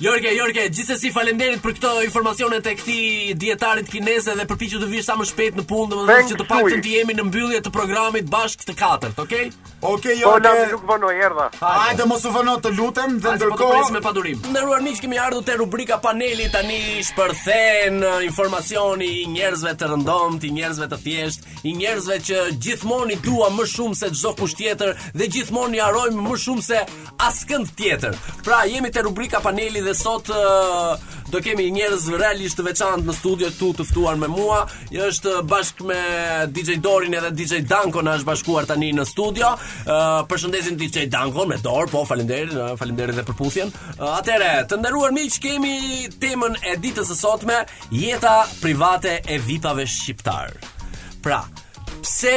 Jorke, Jorke, gjithsesi faleminderit për këto informacione të këtij dietarit kinez dhe përpiqu të vish sa më shpejt në punë, domethënë që të paktën të jemi në mbyllje të programit bashkë të katërt, okay? Okej, okay, Jorke. Po nuk vonoj erdha. Hajde mos u vono, të lutem, dhe po të presim me padurim. Të nderuar miq, kemi ardhur te rubrika paneli tani shpërthen uh, informacioni i njerëzve të rëndomtë, i njerëzve të thjeshtë, i njerëzve që gjithmonë i duam më shumë se çdokush tjetër dhe gjithmonë i harrojmë më shumë se askënd tjetër. Pra jemi te rubrika paneli dhe sot uh, do kemi njerëz realisht të veçantë në studio këtu të ftuar me mua. Është bashkë me DJ Dorin edhe DJ Danko na është bashkuar tani në studio. Uh, përshëndesim DJ Dankon me dorë, po faleminderit, uh, faleminderit edhe për puthjen. Uh, Atëherë, të nderuar miq, kemi temën e ditës së sotme, jeta private e vipave shqiptarë. Pra, Pse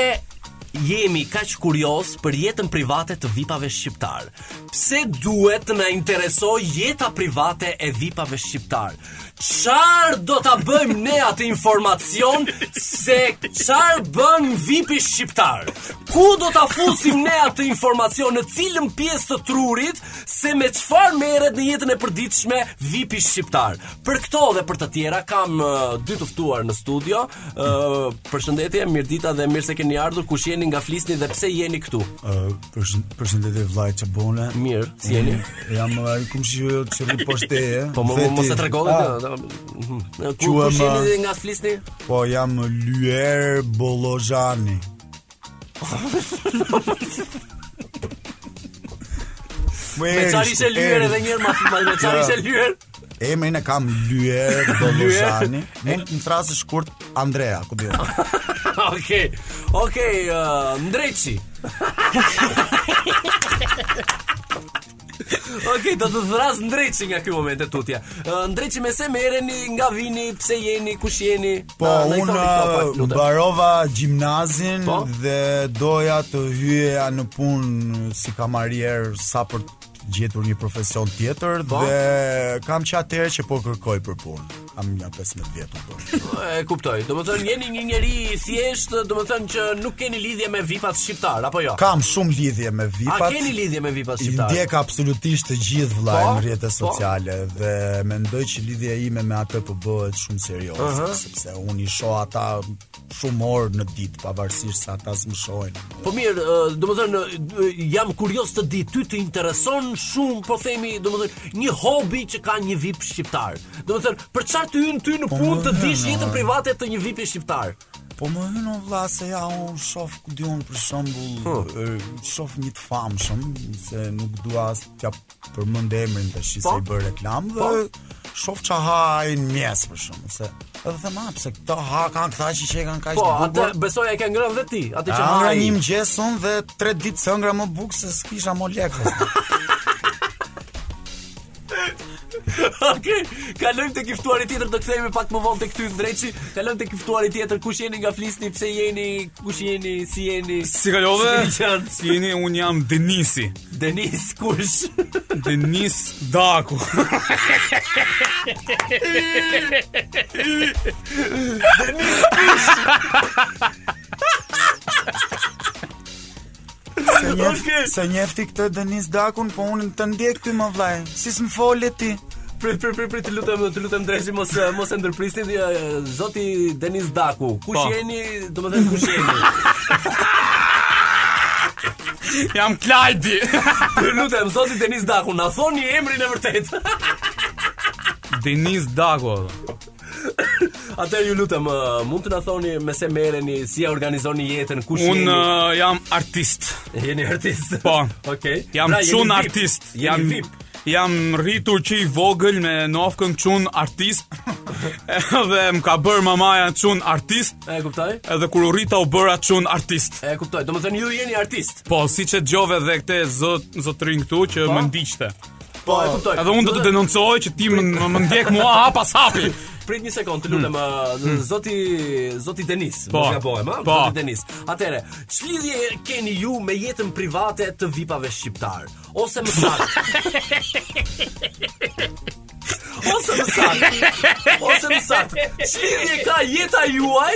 jemi kaq kuriozë për jetën private të vipave shqiptarë. Pse duhet të na interesojë jeta private e vipave shqiptarë? Çfarë do ta bëjmë ne atë informacion se çfarë bën vipi shqiptar? Ku do ta fusim ne atë informacion në cilën pjesë të trurit se me çfarë merret në jetën e përditshme vipi shqiptar? Për këto dhe për të tjera kam uh, dy të ftuar në studio. Uh, përshëndetje, mirë dita dhe mirë se keni ardhur. Kush jeni nga flisni dhe pse jeni këtu? Uh, përshëndetje vëllai, ça bëre. Mirë, si jeni? Jam më ai kum si ju të rri poshtë e. Po më mos e tregove ah. ti. Mhm. Kush jeni nga Flisni? Po jam Lyer Bollozhani. Me çarë ishe lyer edhe një herë më, me çarë ishe lyer. Emrin e kam Lyer Bollozhani. Mund të më thrrasësh shkurt Andrea, ku diun. Okej. Okej, uh, Ndreçi. Ok, do të thrras ndreçi nga ky moment e tutje. Uh, ndreçi me se merreni, nga vini, pse jeni, kush jeni? Po, Na- na i thoni, unë këto pak, ju lutem. mbarova gjimnazin Po. dhe doja të hyja në punë si kamarier sa për gjetur një profesion tjetër po? dhe kam që atëherë që po kërkoj për punë. Kam nja 15 vjet të bësh. E kuptoj. Domethënë jeni një njeri i thjeshtë, domethënë që nuk keni lidhje me vipat shqiptarë apo jo? Kam shumë lidhje me vipat. A keni lidhje me vipat shqiptarë? Ndjek absolutisht të gjithë vëllai po? në rrjete po? sociale po? dhe mendoj që lidhja ime me ata po bëhet shumë serioze uh -huh. sepse unë i shoh ata shumë orë në ditë pavarësisht se ata s'më shohin. Po mirë, domethënë jam kurioz të di ty të intereson shumë, po themi, domethënë një hobi që ka një VIP shqiptar. Domethënë, për çfarë të hyn ty në punë të dish jetën private të një VIP shqiptar? Po më hyn o vlla se ja un shof ku di un për shembull, hmm. shof një të famshëm se nuk dua as t'ja përmend emrin tash po, se i bën reklamë po, dhe shof ça ha ai në mjes për shembull se edhe them ah pse këta ha kanë këta që i kanë kaq po, bukur. Po, atë besoj e ke ngrënë vetë ti, atë që ha. Ai një mëngjes un dhe 3 ditë s'ëngra më bukë se s'kisha më lekë. Okej, okay. kalojmë tek ftuari tjetër, do të kthehemi pak më vonë tek ty Ndreçi. Kalojmë tek ftuari tjetër, kush jeni nga Flisni, pse jeni, kush jeni, si jeni? Si kalove? Si jeni? Un jam Denisi. Denis kush? Denis Daku. Denis kush? S'e njef ti këtë Denis Dakun, po unë të ndjek ty mo vllaj. Si s'më fole ti? Prit, prit, prit, prit, të lutem, të lutem Ndreçi mos eh, mos e ndërprisni eh, eh, zoti Denis Daku. Kush po. jeni, domethënë kush jeni? Jam Klajdi. Të lutem zoti Denis Daku, na thoni emrin e vërtetë. Denis Daku. Atëherë ju lutem, uh, mund të na thoni me se merreni, si e organizoni jetën, kush jeni? Unë uh, jam artist. Jeni artist. Po. Okej. Okay. Jam pra, çun artist. Jam VIP. Jam rritur që i vogël me nofkën çun artist. Edhe m'ka bër mamaja çun artist. E kuptoj. Edhe kur u rrita u bëra çun artist. E kuptoj. Domethënë ju jeni artist. Po, siç e dëgjove edhe këtë zot zotrin këtu që po? më ndiqte. Po, e kuptoj. Edhe unë do të denoncoj që ti më më ndjek mua hap pas hapi. Prit një sekond, të hmm. lutem, hmm. hmm. zoti zoti Denis, po. mos gabohem, ha? Po. Zoti Denis. Atëre, ç'lidhje keni ju me jetën private të vipave shqiptar? Ose më saktë. Ose më saktë. Ose më saktë. Ç'lidhje ka jeta juaj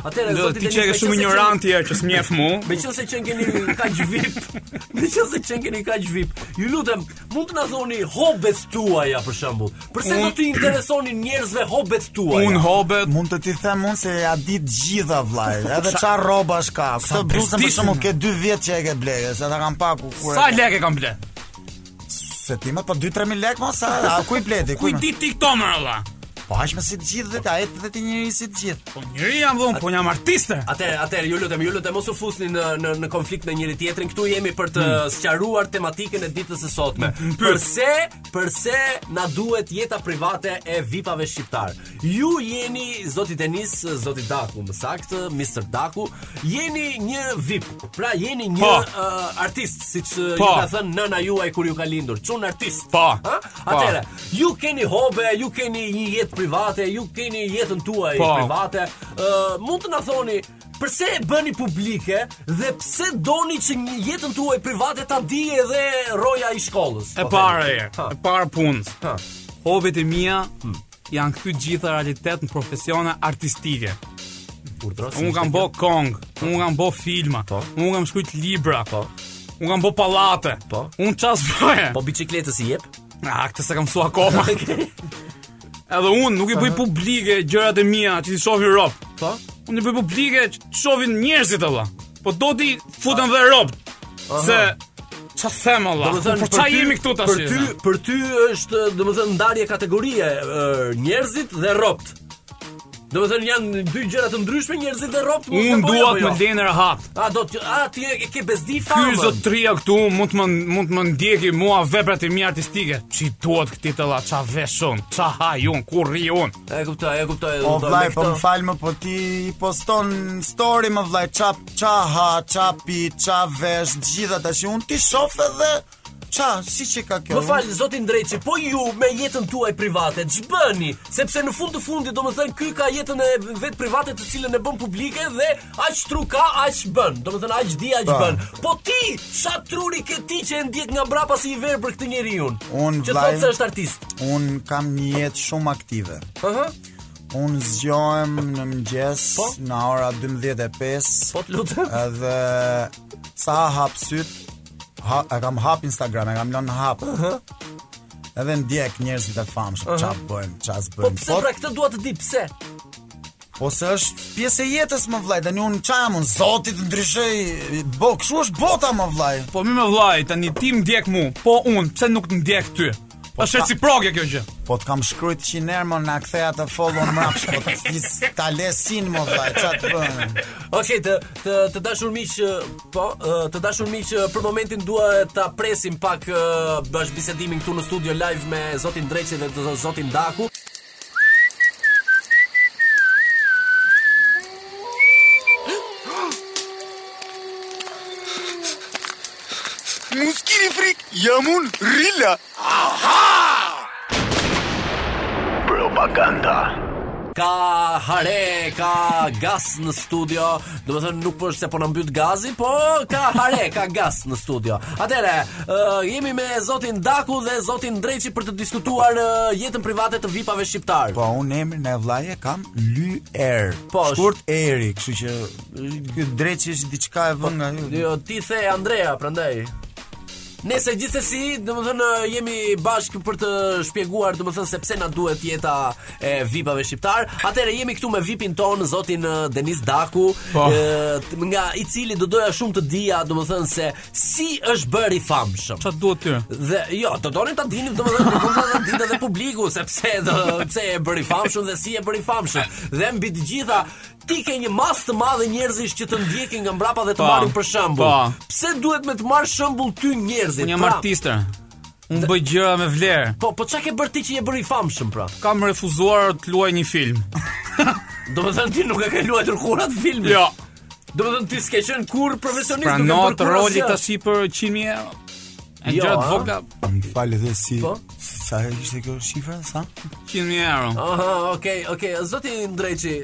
Atëherë zoti Denis ti je shumë injorant ti që s'm'njef mu. Meqenëse qenkeni kaq vip. Meqenëse qenkeni kaq vip. Ju lutem, mund të na thoni hobet tuaja për shembull. Përse do t'i interesonin njerëzve hobet tuaja? Un hobet mund të ti them un se ja di të gjitha vllai, edhe ça rrobash ka. Këtë bluzën për shembull ke 2 vjet që e ke blerë, se ta kam pa ku. Sa lek e kam blerë? Se ti më po 2-3 mijë lekë mos, a ku i bleve ti? Ku i di ti këto mor vlla? Po ha si të gjithë dhe ti je dhe ti njeri si të gjithë. Po njeri jam dhe un, po jam artist. Atëre, atëre ju lutem, ju lutem mos u fusni në në në konflikt me njëri tjetrin. Këtu jemi për të hmm. sqaruar tematikën e ditës së sotme. Hmm, hmm, përse, përse na duhet jeta private e vipave shqiptar? Ju jeni zoti Denis, zoti Daku, më saktë, Mr. Daku, jeni një VIP. Pra jeni një uh, artist, siç uh, ju ka thënë nëna juaj kur ju ka lindur, çun artist. Po. Ha? Atëherë, ju keni hobe, ju keni një jetë private, ju keni jetën tuaj po. private. Uh, mund të na thoni Përse e bëni publike dhe pse doni që një jetën tuaj private ta di edhe roja i shkollës? E para e, e para punës. Hobet e mia hmm. janë të gjitha realizu në profesione artistike. Unë kam bo kong, unë kam bo filma, po. unë kam shkrujt libra, po. unë kam bo pallate, po. unë ça s'bëj. Po bicikletës i jep? A, këtë s'e kam msu akoma. Edhe unë nuk i bëj publike gjërat e mija që t'i shofin robt. Po? Unë i bëj publike që t'i shofin njerëzit e Po do të futen dhe robt. Se ça them vlla. Domethënë për çfarë jemi këtu tash? Për ty, për ty është, domethënë ndarje kategorie, njerëzit dhe robt. Domethënë janë dy gjëra të ndryshme njerëzit dhe robt. Unë po dua të jo? më lënë rahat. A do të a ti e ke bezdi famën? Ky zotria këtu mund të më mund të më ndjeki mua veprat e mia artistike. Ç'i duhet këtij vlla ça vesh un, ça ha un, ku rri un. E kuptoj, e kuptoj. O vlla, po më fal mo po ti i poston story mo vlla, ça ça ha, ça pi, ça vesh, gjithë ato që un t'i shof edhe ça, siç e ka kjo. Më fal, zoti Ndreçi, po ju me jetën tuaj private, ç'bëni? Sepse në fund të fundit, domethënë ky ka jetën e vet private të cilën e bën publike dhe Aq tru ka, aq bën. Domethënë aq di, aq bën. Po ti, sa tru ke ti që e ndjek nga mbrapa si i verbër për këtë njeriu? Un që thot se është artist. Un kam një jetë shumë aktive. Ëh. Uh -huh. Un zgjohem në mëngjes po? në ora 12:05. Po të lutem. Edhe sa hap syt, ha, e kam hapur Instagram, e kam lënë hapur. Ëh. Uh -huh. Edhe ndjek njerëzit e famshëm, çfarë uh -huh. bëjnë, çfarë s'bëjnë. Po pra këtë dua të di pse? Po se është pjesë e jetës mo vlla, tani un ça jam, un zoti ta ndryshoj. Po kshu është bota mo vlla. Po mirë mo vlla, tani ti më ndjek mu, po un pse nuk të ndjek ty? Po është reciproke kjo gjë. Po të kam shkruajt njëqind herë ma kthe atë follow mbrapsht, po të flis ta lesin mo vlla, ça të bëjmë. Okej, të të të dashur miq, po, të dashur miq, për momentin dua ta presim pak bashkëbisedimin këtu në studio live me zotin Ndreçi dhe zotin Daku. Mos kini frikë, jam un Rilla. Aha! Propaganda. Ka hare, ka gaz në studio. Domethënë nuk është se po na mbyt gazi, po ka hare, ka gaz në studio. Atëre, uh, jemi me zotin Daku dhe zotin Dreqi për të diskutuar uh, jetën private të VIP-ave shqiptar. Po un emrin vlla e kam Lyer. Po, shkurt Eri, kështu që ky Dreqi është diçka e vënë nga ju. Jo, ti the Andrea, prandaj. Nejse gjithsesi, domethënë jemi bashkë për të shpjeguar domethënë se pse na duhet jeta e VIP-ave shqiptar. Atëherë jemi këtu me VIP-in tonë, zotin eh, Denis Daku, po. eh, nga i cili do doja shumë të dija domethënë se si është bërë i famshëm. Çfarë të duhet ty? Dhe jo, do donin ta dinin domethënë do donin ta dinte edhe publiku se pse do pse je bërë i famshëm dhe si je bërë i famshëm. Dhe mbi të gjitha Ti ke një masë të madhe njerëzish që të ndjekin nga mbrapa dhe të po, marrin për shembull. Po. Pse duhet me të marr shembull ty njerëzit? Unë jam pra, artist. Unë bëj gjëra me vlerë. Po, po çka ke bërë ti që je bërë i famshëm pra? Kam refuzuar të luaj një film. Domethënë ti nuk e ke luajtur kurrë atë film. Jo. Domethënë ti s'ke qenë kurrë profesionist pra, nuk ke bërë kurrë. Pra, në rol ishte për 100 mijë E jo, gjëra të vogla. Më fal dhe si. Po? Sa ishte kjo shifra, sa? 100.000 euro. Aha, okay, okay. Zoti Dreqi,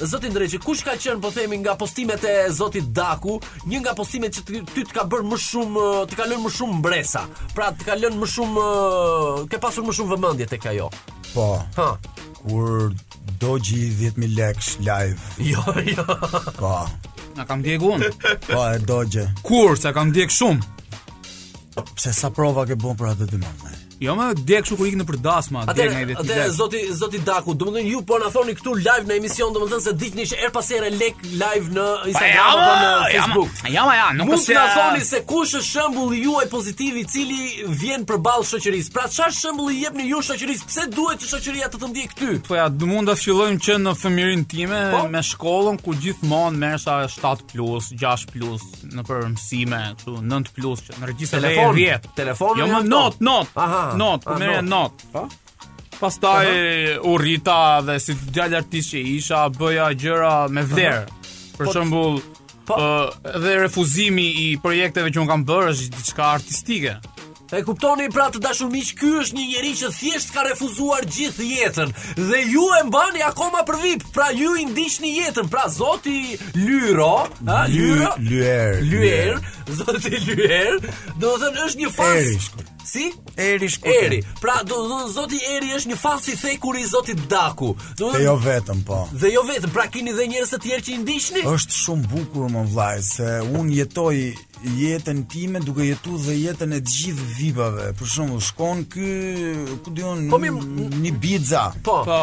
Zoti Dreqi, kush ka qenë po themi nga postimet e Zotit Daku, një nga postimet që ty të ka bërë më shumë, të ka lënë më shumë mbresa. Pra të ka lënë më shumë ke pasur më shumë vëmendje tek ajo. Po. Ha. Kur dogji 10000 lekë live. Jo, jo. Po. Ja kam djeg un. Po e dogje. Kurse kam djeg shumë. Pse sa prova ke bërë për atë dimon? Jo më djeg kështu kur ikën nëpër dasma, djeg nga vetë. Atëherë zoti zoti Daku, domethënë ju po na thoni këtu live në emision, domethënë se digjni që herë pas here lek live në Instagram apo në Facebook. Ja, ja, nuk është. Mund të na thoni se kush është shembulli juaj pozitiv i cili vlen përballë shoqërisë. Pra çfarë shembulli jepni ju shoqërisë? Pse duhet që shoqëria të të ndjekë ty? Po ja, do mund të fillojmë që në fëmijërinë time po? me shkollën ku gjithmonë merrsha 7 plus, 6 plus nëpër mësime, kështu 9 plus që në regjistër telefon, 10. Telefon. Jo, notë, notë. Aha. Notë, po merrje notë. Po. Pastaj uh -huh. u rrita edhe si djalë artist që isha, bëja gjëra me vlerë. Uh -huh. Për po shembull, po uh, edhe refuzimi i projekteve që un kam bërë është diçka artistike. E kuptoni pra të dashur miq, ky është një njeri që thjesht ka refuzuar gjithë jetën dhe ju e mbani akoma për vip. Pra ju i ndiqni jetën, pra zoti Lyro, ha, Lyro, Lyer, Lyer, zoti Lyer, domethënë është një fans. Si? Eri shkurt. Eri. Pra, domethënë zoti Eri është një fans i thekur i zotit Daku. Do të jo vetëm po. Dhe jo vetëm, pra keni dhe njerëz të tjerë që i ndiqni? Është shumë bukur mor vlla se un jetoj jetën time duke jetu dhe jetën e të gjithë vipave. Për shembull, shkon ky, ku di un, po, në Ibiza. Po. Po.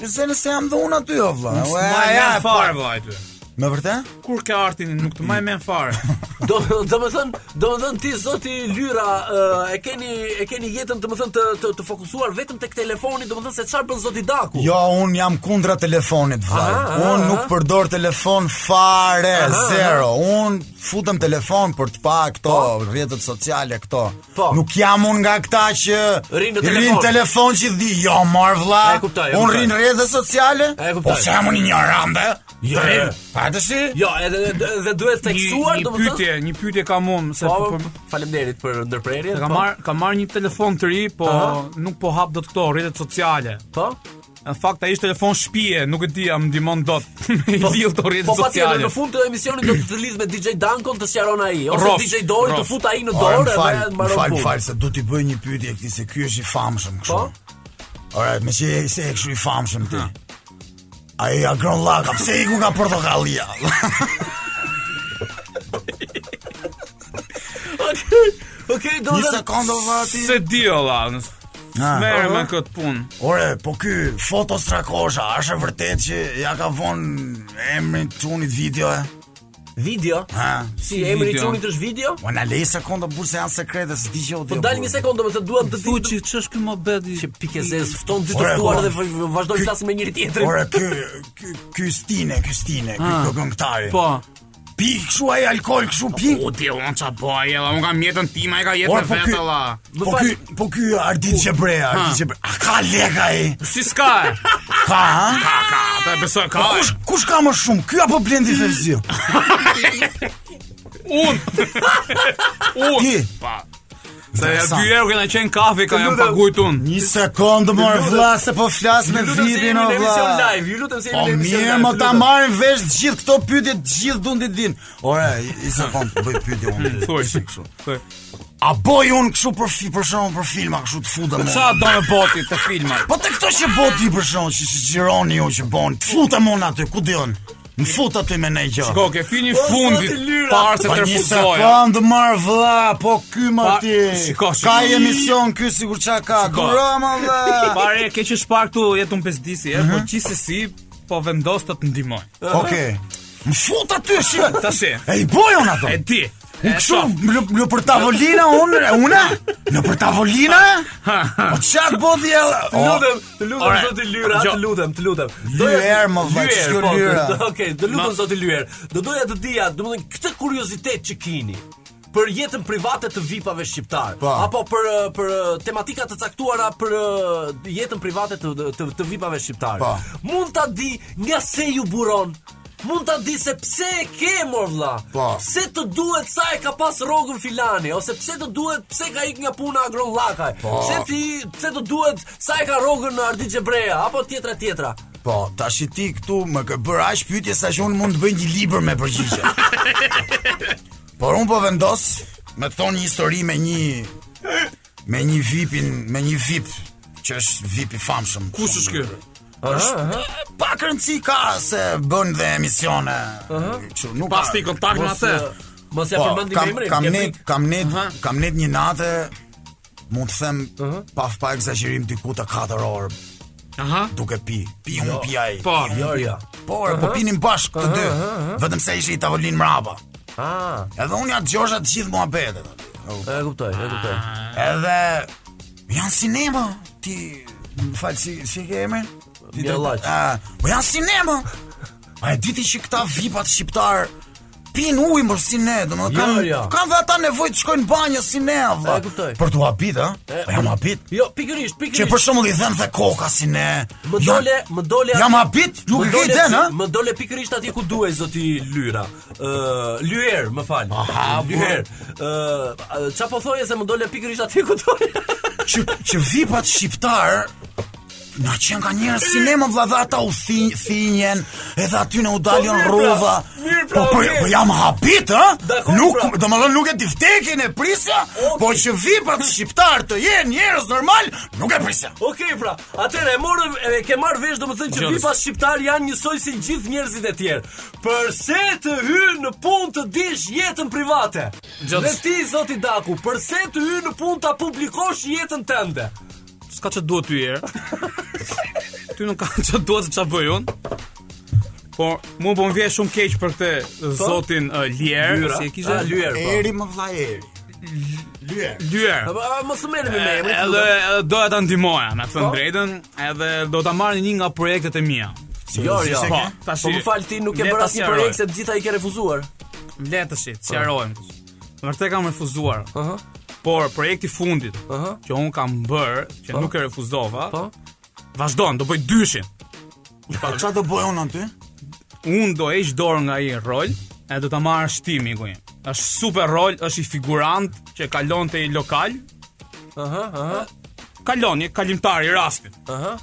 Nëse nëse jam dhe unë aty, o vla. Unë s'ma ha men fare, vla, aty. Me vërte? Kur ke artin, nuk ta ha men fare. do, domethënë, domethënë ti, zoti Lyra, uh, e, keni, e keni jetën të më thënë të, të, të fokusuar vetëm te këta telefonit, domethënë se çfarë bën zoti Daku? Jo, unë jam kundra telefonit, vla. Unë nuk përdor telefon fare, aha, zero. Unë futem telefon për të pa këto, po. rrjetet sociale këto. Po. Nuk jam unë nga këta që rrin në telefon. Rri n'telefon gjithë ditën, jo mor vlla. Unë rri n'rrjete sociale. Po se jam unë ignorante. Jo, jo. pa dashje? Jo, edhe dhe duhet teksuar, domethënë. Një pyetje, një pyetje kam unë se po, po, po. faleminderit për ndërprerjen. Kam po. marr, kam marr një telefon të ri, po nuk po hap dot këto rrjete sociale. Po. Në fakt ai ishte telefon shtëpie, nuk e di a më ndihmon dot. I po, dil te rrjetet po, sociale. Po në fund të emisionit do të të lidh me DJ Dankon të sqaron ai, ose rof, DJ Dori të fut ai në dorë dhe të mbaron. Fal, fal, se do t'i bëj një pyetje këtij se ky është i famshëm kështu. Po. Ore, më se ai se është i famshëm ti. Ai Agron Llakaj, pse iku nga Portokallia? Okej. Okej, do të. Një sekondë vati. S'e di o vlla. S'merrem me këtë punë. Ore, po ky Foto Strakosha, është e vërtetë që ia ka vu emrin çunit video e? Video? Ha, si, si emri i çunit është video? Po na le një sekondë burrë se janë sekrete, s'di që Po dal një sekondë, më të, dua të thuaj ç'i ç'është ky muhabet që pikë e zezë fton dy të ftuar po. dhe vazhdojnë të flasin me njëri-tjetrin. Ore, ky ky ky Stine, ky Stine, ky këngëtari. Po. Pi kështu ai alkool kështu pi. O s'di un ça bën, vlla, unë kam jetën time, ai ka jetën e po vet, vlla. Po ky, po ky Ardit Gjebrea, Ardit Gjebrea. A ka lekë ai? Si s'ka? Ka, ka, ka. Ta besoj ka. Po kush kush ka më shumë? Ky apo Blendi Fevziu? Un. Un. Ti. Pa. Sa ja dy euro kena qenë kafe ia kam paguajt un. Një sekond mo vlla se po flas me vidin o vlla. Live, ju lutem se jemi po në emision. Mirë, mo ta marrin vesh të gjithë këto pyetje, të gjithë duan të din. Ore, një sekond bëj pyetje unë. Thuaj si kështu. Thuaj. A boj unë kështu për fi, për shembull për filma, kështu të futem. Ça do me bo ti te filma? Po te këto që bo ti për shembull, që që xhironi ju që boni, të futem unë aty, ku di un? Më fut aty me ndonjë gjë. Shko, ke fini po, fundit, para se të refuzoja. Po një sekondë mor vla, po ky ma ti. Shko, shko. Ka një emision ky, sikur ça ka. Shko. Duro mo vla. Pare, ke që shpar këtu, qesh unë, pse s'di si, e, mm -hmm. po mhm. gjithsesi, po vendosa të të ndihmoj. Okej. Okay. Më fut aty, shi. Ta shi. E i bojon ato. E ti. Në kështu, nëpër tavolina, unë, unë, nëpër tavolina, o qatë bodi e... Të lutem, të lutem, zoti Lyra, të lutem, të lutem. Lyer, më fal, që kjo po, Lyra. Okej, të lutem, zoti Lyer, do doja të dija, domethënë këtë kuriozitet që kini, për jetën private të vipave shqiptarë pa. Po. apo për për tematika të caktuara për jetën private të të, të vipave shqiptarë pa. Po. mund ta di nga se ju buron Mund ta di se pse e ke mor vlla. Po. Pse të duhet sa e ka pas rrogën filani ose pse të duhet pse ka ik nga puna Agron Llakaj? Po. Pse ti pse të duhet sa e ka rrogën Ardit Gjebrea apo tjetër tjetër? Po, tash ti këtu më ke bërë aq pyetje saqë unë mund të bëj një libër me përgjigje. Por unë po vendos me të thënë një histori me një me një vipin, me një vip që është vipi i famshëm. Kush është ky? Është pak rëndësi ka se bën dhe emisione. Kështu nuk Pas ti kontakt me atë. Mos ia po, përmend kam, emrin. Kam ndejt, kam ndejt, kam ndejt një natë mund të them pa pa ekzagjerim diku te 4 orë. Aha. Duke pi, pi jo. unë pi ai. Po, jo, jo. Po, po pinim bashkë të dy. Vetëm se ishe një tavolinë mrapa. Ah. Edhe unë ia dëgjoja të gjitha muhabetet. E kuptoj, e kuptoj. Edhe Janë si ne ma, ti më fal si si ke emrin? Ti do llaç. Ah, po janë si ne ma. A e di ti që këta vipat shqiptarë pinë ujë si ne, do më jo, kanë jo. kanë dhe ata nevojë të shkojnë në banjë si ne, vlla. Për t'u habit, ha? Po jam habit. Jo, pikërisht, pikërisht. Që për shembull i dhemb dhe koka si ne. Më dole, më dole. Jam habit, nuk e ke idenë, ha? Më dole pikërisht atje ku duhej zoti Lyra. Uh, lyer, më fal. Lyer. Uh, ça po thoje se më dole pikërisht aty ku duhej. që që vipat shqiptarë na qenkan njerëz si ne mor vlla dhe ata u thinjen Edhe atyne u dalin po, pra, rrudha pra, po, po, po jam habit, ha? Nuk, pra. domethënë nuk e di vdekjen e prisja Po që vipat shqiptarë të jenë njerëz normalë Nuk e prisja Ok, pra, atëherë more e ke marrë vesh domethënë që vipat shqiptarë janë njësoj si gjithë njerëzit e tjerë Përse të hyn në punë të dish jetën private? Gjëtë. Dhe ti, zoti Daku, përse të hyn në punë ta publikosh jetën tënde? S'ka ç'të duhet ty erë. ty nuk ka ç'të duhet ça bëj unë. Po, mu po më vjen shumë keq për këtë po? zotin uh, Lierë. Lyra, si e kishe? Ah, Lierë, po. Eri mor vlla Eri. Lyer. Lyer. Mos u merrni me emrin. Eh, edhe eh, doja ta ndihmoja, me thënë po. drejtën, edhe do ta marr në një nga projektet e mia. Jo, jo. Po, tash. Po më fal ti nuk ke bërë asnjë projekt se të gjitha i ke refuzuar. Le të ta, sqarojmë. Po. Vërtet kam refuzuar. Aha. Por projekti i fundit që unë kam bërë, që po. nuk e refuzova. Po. Vazhdon, do bëj dyshin. Po çfarë do bëj unë aty? Unë do heq dorë nga ai rol, edhe do ta marr shtimin ku jam. Është super rol, është si figurant që kalon te lokali. Aha, aha. Kalon një kalimtar i rastit. Aha.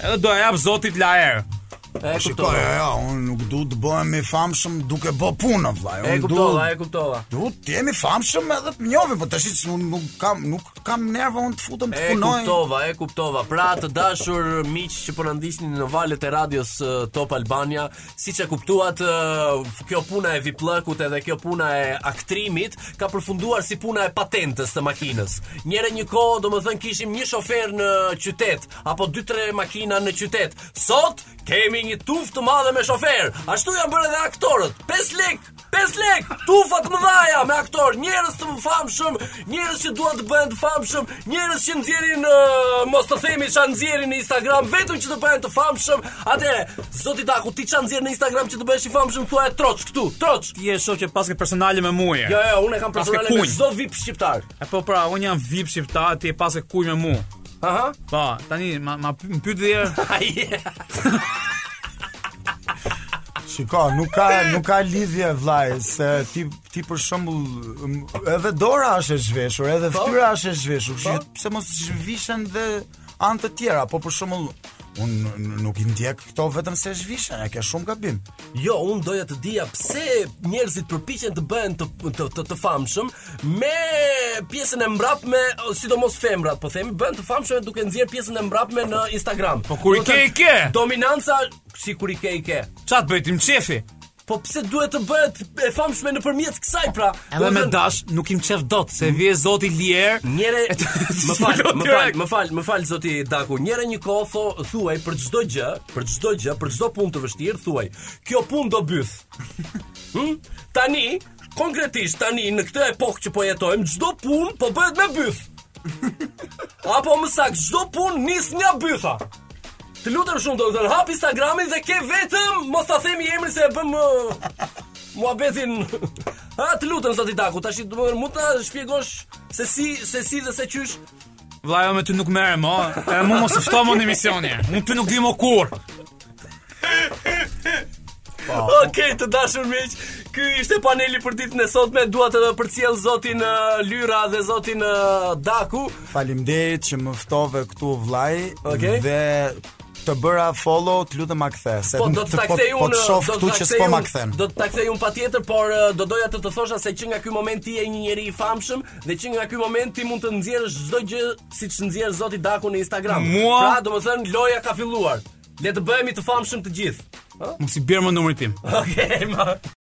Edhe do ja jap zotit Laert. E kuptova. Jo, jo, unë nuk du të bëhem i famshëm duke bë punë vëlla. E kuptova, e kuptova. Du të jem i famshëm edhe të njihem, po tash nuk nuk kam nuk kam nerva unë të futem të punoj. E kuptova, e kuptova. Pra të dashur miq që po na ndiqni në valët e radios Top Albania, siç e kuptuat, kjo puna e vipllëkut edhe kjo puna e aktrimit ka përfunduar si puna e patentës të makinës. Njëherë e një kohë, domethënë kishim një shofer në qytet apo 2-3 makina në qytet. Sot kemi një tufë të madhe me shoferë. Ashtu janë bërë edhe aktorët. 5 lek Pes lek, tufa të mëdhaja me aktorë, njerëz të famshëm, njerëz që duan të bëhen të famshëm, njerëz që nxjerrin uh, mos të themi ça nxjerrin në Instagram vetëm që të bëhen të famshëm. Atëherë zoti Daku ti ça nxjerr në Instagram që të bëhesh i famshëm thuaje troç këtu, troç. Ti e shoh që paske personale me mua. Jo, jo, unë kam personale me çdo vip shqiptar. E po pra, unë jam vip shqiptar, ti paske me mu. Aha. Po, tani, ma, ma py- më pyt dhe jërë. Shiko, nuk ka nuk ka lidhje vllaj se ti ti për shembull m, edhe dora është e zhveshur, edhe fytyra është e zhveshur, kështu që pse mos zhvishen dhe anë të tjera, po për shembull un nuk i ndjek këto vetëm se zhvishen, e ke shumë gabim. Jo, un doja të dija pse njerëzit përpiqen të bëhen të të të, të famshëm me pjesën e mbrapme, sidomos femrat, po themi, bëhen të famshëm duke nxjerr pjesën e mbrapme në Instagram. Po kur i ke i ke. Domethënë ça, si kur i ke i ke. Ça t'bëj, t'i mçefi. Po pse duhet të bëhet e famshme nëpërmjet kësaj pra? Edhe me dash, dash nuk i mçef dot se vjen zoti Laert. Njëherë, më fal, më fal, më fal, më fal zoti Daku. Njëherë e një kohë thu, thuhej për çdo gjë, për çdo gjë, për çdo punë të vështirë, thuhej, kjo punë do bythë. Hm? Tani Konkretisht tani në këtë epokë që po jetojmë, çdo punë po bëhet me bythë. Apo më saktë, çdo punë nis nga bytha. Të lutem shumë do të thënë, hap Instagramin dhe ke vetëm mos ta themi emrin se e bëmë muhabetin. Ha, të lutem zoti Daku, a do të mund ta shpjegosh se si se si dhe se qysh Vlla jo me ty nuk merrem mo E mu mos më fto mo në emisione Unë ty nuk di mo kur po. Ok, të dashur miq Ky ishte paneli për ditën e sotme. Dua të përcjell zotin uh, Laert dhe zotin uh, Daku. Faleminderit që më ftove këtu vlla okay. dhe të bëra follow, të lutem ma kthe. Se po do të ta po- kthej po unë, do të thotë që s'po ma kthen. Do të ta kthej unë patjetër, por do doja të të thosha se që nga ky moment ti je një njeri i famshëm Dhe që nga ky moment ti mund të nxjerrësh çdo gjë siç nxjerr zoti Daku në Instagram. Mua? Pra, domethënë loja ka filluar. Le të bëhemi të famshëm të gjithë. Mos i bjer më numrit tim. Okej, ma.